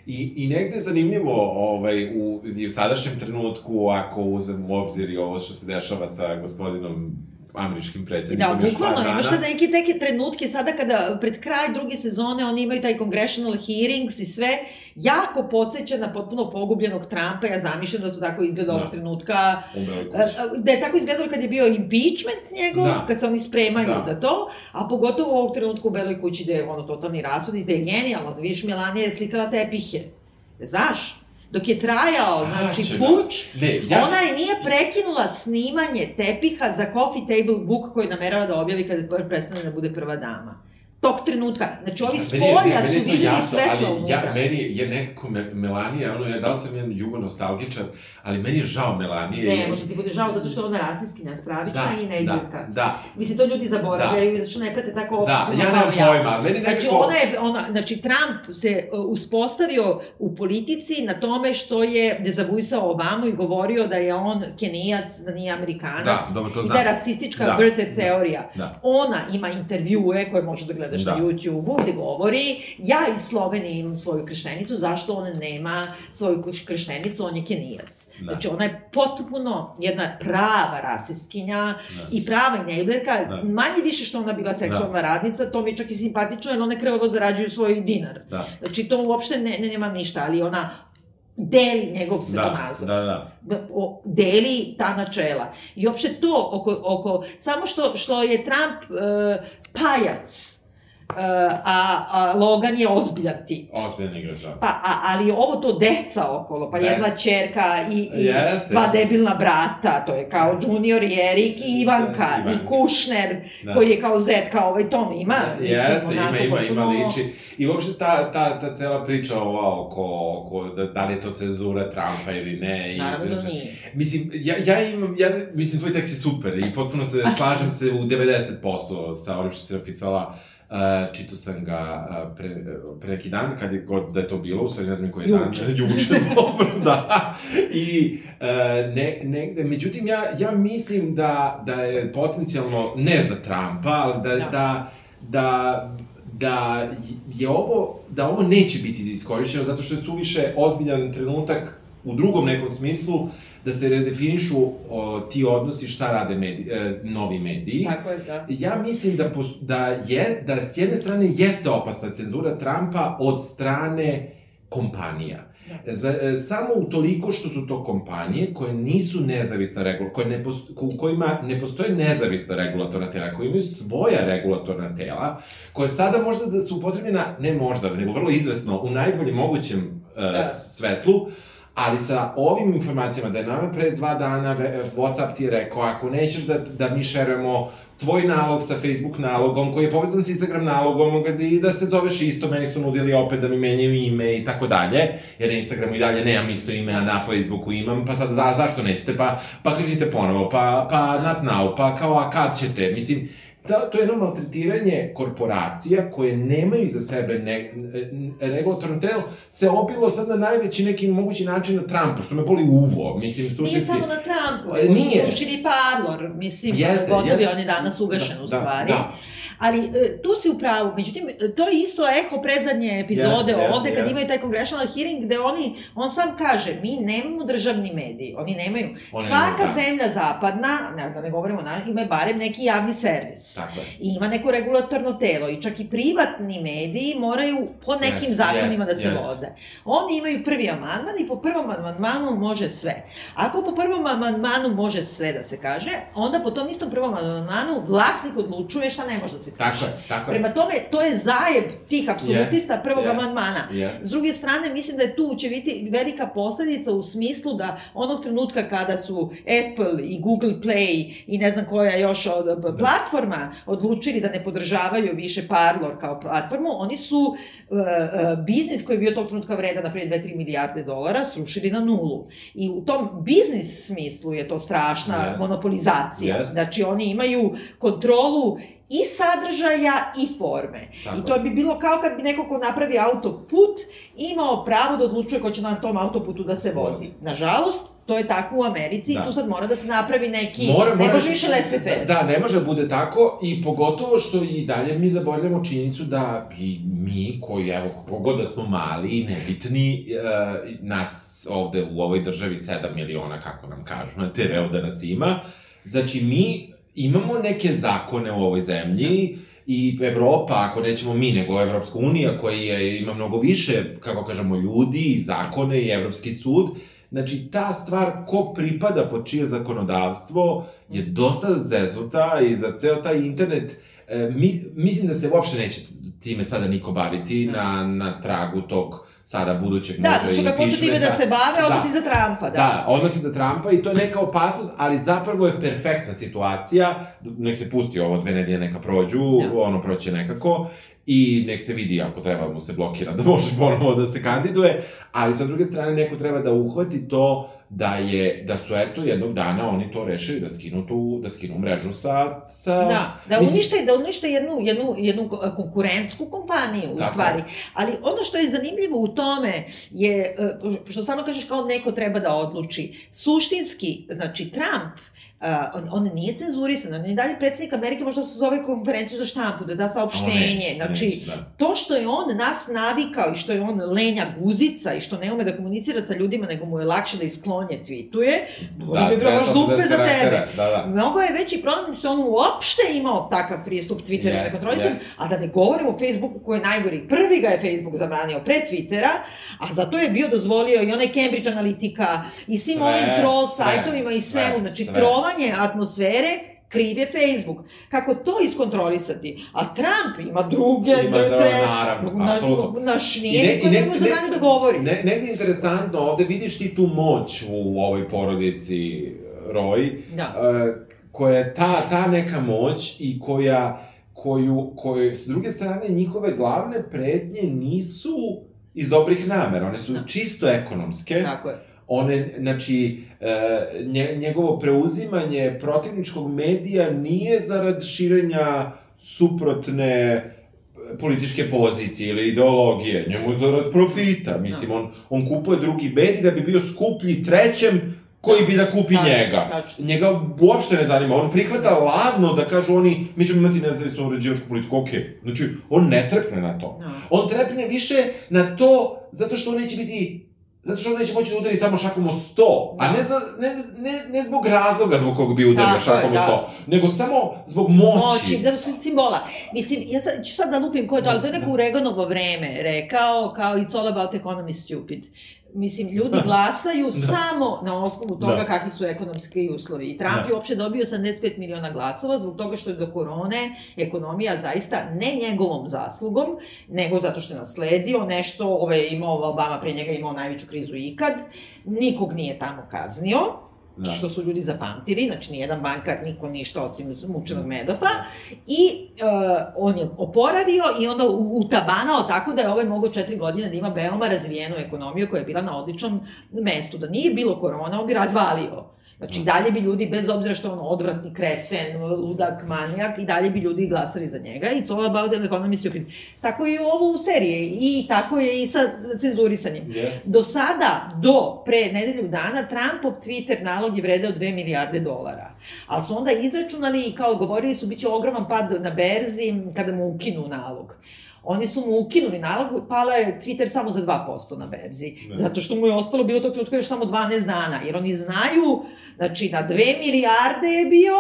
C: I, I negde je zanimljivo ovaj, u, u sadašnjem trenutku, ako uzem u obzir i ovo što se dešava sa gospodinom američkim
B: Da,
C: predsjednikom par
B: bukvalno,
C: dana.
B: imaš te neke teke trenutke, sada kada pred kraj druge sezone oni imaju taj congressional hearings i sve, jako podsjeća na potpuno pogubljenog Trumpa, ja zamišljam da to tako izgleda ovog
C: Da.
B: trenutka,
C: U Beloj
B: E, da je tako izgledalo kad je bio impeachment njegov,
C: Da.
B: kad se oni spremaju da.
C: Da.
B: to, a pogotovo u ovog trenutku u Beloj kući gde je ono totalni rashod i da je genijalno, da vidiš Melanija je slikala tepihe. Znaš? Dok je trajao, znači,
C: da-
B: puč,
C: Ne, ja...
B: Ona je nije prekinula snimanje tepiha za Coffee Table Book koji namerava da objavi kada prestane da bude prva dama. Tog trenutka. Znači, ovi s
C: Meni je-
B: polja su vidjeli svetlo
C: ali
B: unutra.
C: Ja, meni je nekako me, Melanija, ono, ja, da li sam jedan jugo nostalgičar, ali meni je žao Melanije.
B: Ne, može ti bude žao zato što je ona rasiskinja, stravična
C: da,
B: i neljubka.
C: Da, da,
B: Mislim, to ljudi zaboravljaju, zato što ne prate tako
C: da,
B: obsesivno
C: ja nemam pojma, meni nekako...
B: Znači, ona je, ona, znači, Trump se uh, uspostavio u politici na tome što je dezavuisao Obamu i govorio da je on kenijac, da nije amerikanac.
C: Da, dobro, to
B: I
C: znam.
B: da je rasistička
C: Da,
B: birther
C: da,
B: teorija.
C: da.
B: Ona ima intervjue koje možeš da gledaš
C: Da.
B: na YouTube-u gde govori ja iz Slovenije imam svoju krštenicu, zašto on nema svoju krš- krštenicu, on je kenijac.
C: Da.
B: Znači ona je potpuno jedna prava rasistkinja
C: Da.
B: i prava enablerka,
C: Da.
B: manje više što ona bila seksualna radnica, to mi je čak i simpatično jer one krvavo zarađuju svoj dinar.
C: Da,
B: Znači to uopšte ne, ne nemam ništa, ali ona deli njegov
C: da,
B: svetonazor
C: da, da.
B: da, o, deli ta načela. I uopšte to oko, oko samo što, što je Trump e, pajac, a, a Logan je ozbiljan tip.
C: Ozbiljan igrač, da.
B: Pa, a, ali ovo to deca okolo, pa
C: Da.
B: jedna čerka i, i
C: Jeste,
B: dva
C: jeste.
B: debilna brata, to je kao Junior i Erik i Ivanka,
C: Ivanka.
B: i Kušner,
C: Da.
B: koji je kao zet, kao ovaj Tom ima.
C: Jeste,
B: onako
C: ima, ima, ima
B: potpuno-
C: liči. I uopšte ta, ta, ta cela priča ova oko, oko da, da li je to cenzura Trumpa ili ne. I,
B: Naravno da nije.
C: Mislim, ja, ja imam, ja, mislim, tvoj tekst je super i potpuno se slažem se u 90% sa onim što si napisala. Uh, čitao sam ga pre, pre neki dan, kad je god da je to bilo, u stvari ne znam koji je
B: Juče.
C: dan. Juče. dobro, da. I uh, ne, negde, međutim, ja, ja mislim da, da je potencijalno, ne za Trumpa, ali da,
B: Da.
C: da, da, da je ovo, da ovo neće biti iskorišćeno zato što je suviše ozbiljan trenutak u drugom nekom smislu da se redefinišu o, ti odnosi šta rade mediji, e, novi mediji.
B: Tako je, da.
C: Ja mislim da, pos, da, je, da s jedne strane jeste opasna cenzura Trumpa od strane kompanija.
B: Da.
C: Za, e, samo u toliko što su to kompanije koje nisu nezavisna regula, koje ne pos, ko- u kojima ne postoje nezavisna regulatorna tela, koje imaju svoja regulatorna tela, koje sada možda da su upotrebljena, ne možda, nego vrlo izvesno, u najboljem mogućem e,
B: Da.
C: svetlu, ali sa ovim informacijama, da je nama pre dva dana Whatsapp ti je rekao, ako nećeš da, da mi šerujemo tvoj nalog sa Facebook nalogom, koji je povezan sa Instagram nalogom, i da se zoveš isto, meni su nudili opet da mi menjaju ime i tako dalje, jer na Instagramu i dalje nemam isto ime, a na Facebooku imam, pa sad, za, zašto nećete, pa, pa kliknite ponovo, pa, pa not now, pa kao, a kad ćete, mislim, da, to je jedno maltretiranje korporacija koje nemaju iza sebe ne, regulatorno telo, se opilo sad na najveći neki mogući način na Trumpu, što me boli uvo, mislim, suštinski.
B: Nije samo na Trumpu, nego su srušili Parlor, mislim,
C: Jeste,
B: gotovi,
C: jeste.
B: on je danas ugašen
C: Da,
B: u
C: da,
B: stvari.
C: da.
B: Ali e, tu si u pravu, međutim, e, to je isto eho predzadnje epizode
C: jeste,
B: ovde, kad
C: jeste.
B: imaju taj congressional hearing, gde oni, on sam kaže, mi nemamo državni mediji, oni nemaju.
C: Oni
B: Svaka
C: nemaju, da.
B: zemlja zapadna, ne, da ne govorimo, na, ima barem neki javni servis.
C: Tako je.
B: I ima neko regulatorno telo i čak i privatni mediji moraju po nekim
C: Jest,
B: zakonima
C: jest,
B: da se
C: jest.
B: vode. Oni imaju prvi amandman i po prvom amandmanu može sve. Ako po prvom amandmanu može sve da se kaže, onda po tom istom prvom amandmanu vlasnik odlučuje šta ne može da se kaže.
C: Tako je, tako je.
B: Prema tome, to je zajeb tih apsolutista prvog
C: jest.
B: amandmana.
C: Yes.
B: S druge strane, mislim da je tu će biti velika posledica u smislu da onog trenutka kada su Apple i Google Play i ne znam koja još od,
C: Da.
B: platforma odlučili da ne podržavaju više Parlor kao platformu, oni su uh, uh, biznis koji je bio tog trenutka vredan, na primjer, 2-3 milijarde dolara, srušili na nulu. I u tom biznis smislu je to strašna
C: Yes.
B: monopolizacija.
C: Yes.
B: Znači, oni imaju kontrolu i sadržaja i forme.
C: Tako
B: I to bi bilo kao kad bi neko ko napravi autoput imao pravo da odlučuje ko će na tom autoputu da se vozi.
C: Vozi.
B: Nažalost, to je tako u Americi
C: Da.
B: i tu sad mora da se napravi neki...
C: Mora,
B: ne može više laissez-faire.
C: Da, ne može da bude tako i pogotovo što i dalje mi zaboravljamo činjenicu da i mi koji, evo, kogod da smo mali i nebitni, uh, nas ovde u ovoj državi 7 miliona, kako nam kažu na TV-u da nas ima, znači mi imamo neke zakone u ovoj zemlji i Evropa, ako nećemo mi, nego Evropska unija koja je, ima mnogo više, kako kažemo, ljudi i zakone i Evropski sud, Znači, ta stvar ko pripada pod čije zakonodavstvo je dosta zeznuta i za ceo taj internet, mi, mislim da se uopšte neće time sada niko baviti na, na tragu tog sada budućeg
B: Da, zato što kad počne time da se bave, da. odnosi za Trumpa, da.
C: Da, odnosi za Trumpa i to je neka opasnost, ali zapravo je perfektna situacija, nek se pusti ovo dve nedelje neka prođu, da. ono proće nekako, i nek se vidi ako treba mu se blokira da može ponovo da se kandiduje, ali sa druge strane neko treba da uhvati to da je, da su eto jednog dana oni to rešili da skinu tu, da skinu mrežu sa... sa
B: da, da mislim... unište, da unište jednu, jednu, jednu konkurentsku kompaniju, u Tako. stvari. Ali ono što je zanimljivo u tome je, e, što samo kažeš kao neko treba da odluči, suštinski, znači Trump, Uh, on, on nije cenzurisan, on je dalje predsednik Amerike, možda se zove konferenciju za štampu, da da saopštenje. Neće, znači, neće, da. to što je on nas navikao i što je on lenja guzica i što ne ume da komunicira sa ljudima, nego mu je lakše da isklonje tweetuje, da, bi bilo baš dupe za tebe. Da, da. Mnogo je veći problem što on uopšte imao takav pristup Twitteru yes, nekontrolisan, yes. a da ne govorimo o Facebooku koji je najgori. Prvi ga je Facebook zabranio pre Twittera, a zato je bio dozvolio i onaj Cambridge Analytica i svim ovim troll sajtovima i svemu, znači sve, trovanje atmosfere kriv je Facebook. Kako to iskontrolisati? A Trump ima druge,
C: ima da, tre, naravno, apsolutno.
B: Naš nije ne, niko njemu zabrani da govori.
C: Ne, negde interesantno, ovde vidiš ti tu moć u ovoj porodici Roy, da. Uh, koja je ta, ta neka moć i koja, koju, koju, s druge strane, njihove glavne pretnje nisu iz dobrih namera, one su da. čisto ekonomske.
B: Tako je
C: one, znači, e, njegovo preuzimanje protivničkog medija nije zarad širenja suprotne političke pozicije ili ideologije, njemu je zarad profita, mislim, on, on kupuje drugi medij da bi bio skuplji trećem koji bi da kupi tačno, njega. Tačno. Njega uopšte ne zanima, on prihvata ladno da kažu oni, mi ćemo imati nezavisnu uređivačku politiku, okej. Okay. Znači, on ne trepne na to. No. On trepne više na to zato što on neće biti Zato što on neće moći da udari tamo šakom o sto, da. a ne, za, ne, ne, ne zbog razloga zbog kog bi udario da, šakom da. o sto, nego samo zbog moći. Moći,
B: da su simbola. Mislim, ja sad, ću sad da lupim ko je to, ali to je neko da. u Reganovo vreme rekao, kao it's all about economy stupid. Mislim, ljudi glasaju da. samo na osnovu toga da. kakvi su ekonomski uslovi. I Trump da. je uopšte dobio 85 miliona glasova zbog toga što je do korone ekonomija zaista ne njegovom zaslugom, nego zato što je nasledio nešto, ove, ovaj, imao Obama pre njega imao najveću krizu ikad, nikog nije tamo kaznio, da. što su ljudi zapamtili, znači nijedan bankar, niko ništa osim mučenog da. Medofa, i uh, on je oporavio i onda utabanao tako da je ovaj mogao četiri godine da ima veoma razvijenu ekonomiju koja je bila na odličnom mestu. Da nije bilo korona, on bi razvalio Znači, dalje bi ljudi, bez obzira što on odvratni kreten, ludak, manijak, i dalje bi ljudi glasali za njega. I all about the economy stupid. Tako je i ovo u seriji. I tako je i sa cenzurisanjem. Yes. Do sada, do pre nedelju dana, Trumpov Twitter nalog je vredeo 2 milijarde dolara. Ali su onda izračunali i kao govorili su, bit će ogroman pad na berzi kada mu ukinu nalog. Oni su mu ukinuli nalog, pala je Twitter samo za 2% na berzi. Ne. Zato što mu je ostalo bilo to trenutka još samo 12 dana. Jer oni znaju, znači na 2 milijarde je bio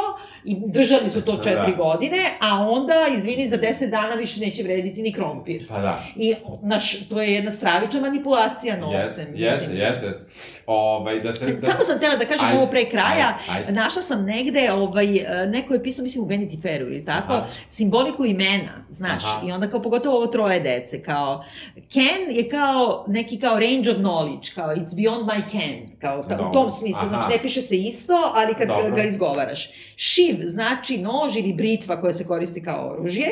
B: i držali su to 4 da. godine, a onda, izvini, za 10 dana više neće vrediti ni krompir.
C: Pa da.
B: I naš, to je jedna stravična manipulacija novcem.
C: Jeste, jeste, jeste. Ovaj, da se, da...
B: Samo sam tela da kažem ajde, ovo pre kraja. Ajde, ajde. Našla sam negde, ovaj, neko je pisao, mislim u Vanity Fairu ili tako, Aha. simboliku imena, znaš, Aha. i onda kao pogotovo ovo troje dece, kao can je kao neki kao range of knowledge, kao it's beyond my can, kao ta, u tom smislu, Aha. znači ne piše se isto, ali kad Dobro. ga izgovaraš. Shiv znači nož ili britva koja se koristi kao oružje,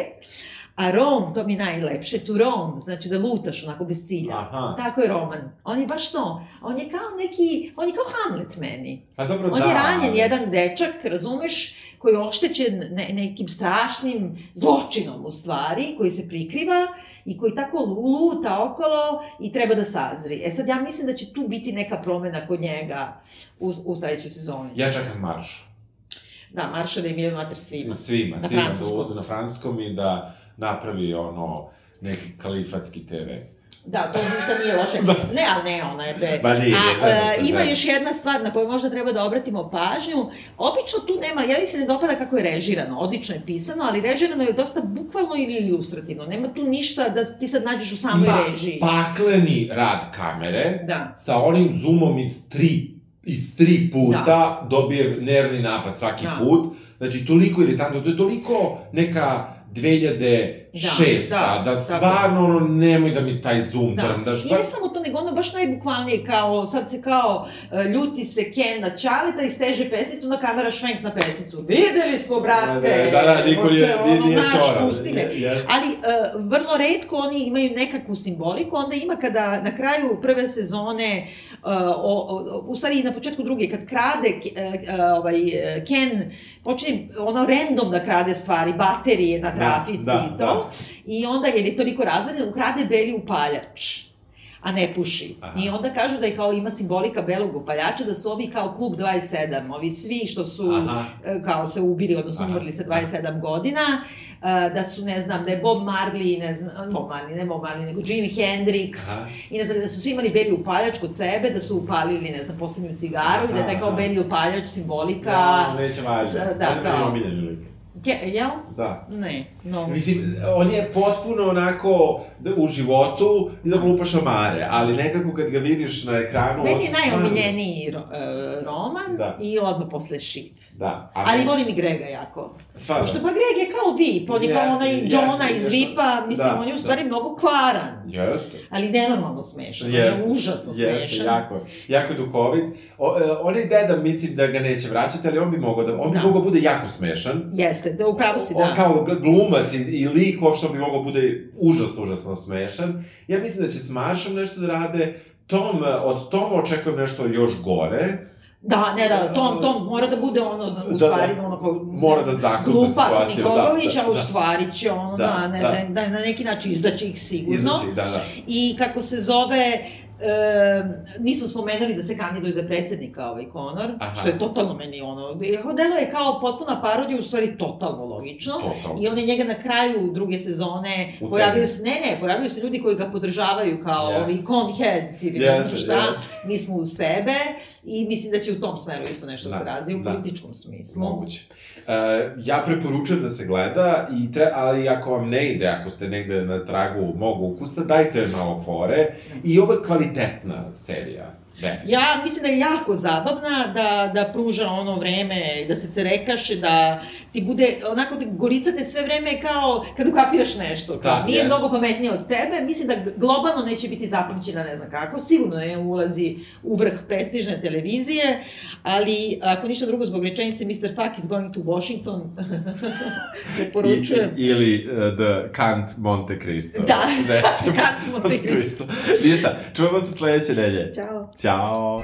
B: A rom, to mi je najlepše, to rom, znači da lutaš onako bez cilja. Aha. Tako je roman. On je baš to. On je kao neki, on je kao Hamlet meni.
C: Pa dobro,
B: on
C: da.
B: je ranjen, ali... jedan dečak, razumeš, koji je oštećen ne, nekim strašnim zločinom u stvari, koji se prikriva i koji tako luta okolo i treba da sazri. E sad ja mislim da će tu biti neka promena kod njega u, u sledećoj sezoni.
C: Ja čekam marš.
B: Da, marša da im je mater svima.
C: Svima, na svima, francuskom. da na francuskom i da napravi ono neki kalifatski TV.
B: Da, to ništa nije loše. Ne, ali ne, ona je be...
C: Ba nije,
B: A, e, ima još jedna stvar na koju možda treba da obratimo pažnju. Obično tu nema, ja mi se ne dopada kako je režirano, odlično je pisano, ali režirano je dosta bukvalno ili ilustrativno. Nema tu ništa da ti sad nađeš u samoj
C: Ima
B: režiji.
C: pakleni rad kamere,
B: Da.
C: sa onim zoomom iz tri iz tri puta da. dobije nervni napad svaki
B: Da.
C: put. Znači, toliko iritantno, to je toliko neka 2006 da,
B: da,
C: da, stvarno ono, nemoj da mi taj zoom
B: Da.
C: drndaš.
B: I ne samo to, nego ono baš najbukvalnije, kao, sad se kao, e, ljuti se Ken na Čaleta i steže pesicu, na kamera švenk na pesicu. Videli smo, brate!
C: Da, da, da, niko nije, nije,
B: ono,
C: nije
B: naš, pusti me.
C: Yes.
B: Ali uh, vrlo redko oni imaju nekakvu simboliku, onda ima kada na kraju prve sezone, uh, o, o, u stvari na početku druge, kad krade uh, ovaj, Ken, počne ono random da krade stvari, baterije na
C: Da,
B: trafici
C: da,
B: i to,
C: da.
B: I onda, jer je toliko razvedeno, ukrade beli upaljač a ne puši.
C: Aha.
B: I onda kažu da je kao ima simbolika belog upaljača, da su ovi kao klub 27, ovi svi što su
C: Aha.
B: e, kao se ubili, odnosno
C: Aha.
B: umrli sa 27 godina, e, da su, ne znam, da je Bob Marley, ne znam, Bob Marley, ne Bob Marley, nego Jimi Hendrix,
C: Aha.
B: i ne znam, da su svi imali beli upaljač kod sebe, da su upalili, ne znam, poslednju cigaru i da je taj kao
C: Aha.
B: beli upaljač simbolika...
C: Ja, neće važno.
B: da,
C: meni
B: kao-. Ke, jel?
C: Da.
B: Ne, no.
C: Mislim, on je potpuno onako da, u životu i da lupa šamare, ali nekako kad ga vidiš na ekranu...
B: Meni je najomiljeniji ro, e, roman
C: Da.
B: i odmah posle Šiv.
C: Da. a
B: Ali volim i Grega jako.
C: Stvarno.
B: Pošto pa Greg je kao VIP, on je kao
C: Jeste,
B: onaj
C: jeste,
B: Johna iz
C: jeste.
B: VIP-a, mislim,
C: Da,
B: on je u
C: da.
B: stvari mnogo kvaran.
C: Jeste.
B: Ali nenormalno smešan, on je
C: Jeste,
B: užasno
C: jeste,
B: smešan.
C: jako, jako je duhovit. O, e, onaj deda mislim da ga neće vraćati, ali on bi mogao da, on bi
B: Da.
C: mogao bude jako smešan.
B: Jeste, da upravo si,
C: On
B: da.
C: kao gl- glumac i, i lik uopšte bi mogao bude užasno, užasno smešan. Ja mislim da će s Maršom nešto da rade. Tom, od Toma očekujem nešto još gore.
B: Da, ne, da, Tom, Tom mora da bude ono, u
C: Da,
B: stvari,
C: da.
B: ono kao...
C: Mora da zaključa situaciju, da,
B: Nikolović,
C: da,
B: a u
C: da.
B: stvari će ono,
C: Da,
B: da, ne,
C: da.
B: ne, da, na neki način izdaće ih sigurno.
C: Izvuči, da, da.
B: I kako se zove, e, nismo spomenuli da se kandiduje za predsednika ovaj Conor,
C: Aha.
B: što je totalno meni ono, delo je kao potpuna parodija, u stvari totalno logično.
C: Totalno.
B: I on je njega na kraju druge sezone,
C: Ucenio.
B: pojavio se, ne, ne, pojavio se ljudi koji ga podržavaju kao
C: Jeste.
B: ovi conheads ili ne
C: Jeste,
B: znam šta,
C: jeste.
B: mi smo uz tebe i mislim da će u tom smeru isto nešto
C: Da,
B: se razvije u
C: da.
B: političkom smislu.
C: Moguće. Uh, ja preporučujem da se gleda, i tre, ali ako vam ne ide, ako ste negde na tragu mog ukusa, dajte malo fore. I ovo kvalitetna serija. Definitivno.
B: Ja mislim da je jako zabavna, da, da pruža ono vreme, da se cerekaše, da ti bude, onako da goricate sve vreme kao kad ukapiraš nešto. Kao,
C: Da,
B: nije
C: jest.
B: mnogo pametnije od tebe, mislim da globalno neće biti zapamćena ne znam kako, sigurno ne ulazi u vrh prestižne televizije, ali ako ništa drugo zbog rečenice Mr. Fuck is going to Washington, preporučujem.
C: I, ili uh, The Kant Monte Cristo.
B: Da. Kant Monte Cristo.
C: Ništa, čujemo se sledeće nelje.
B: Ćao.
C: Ćao. 想哦。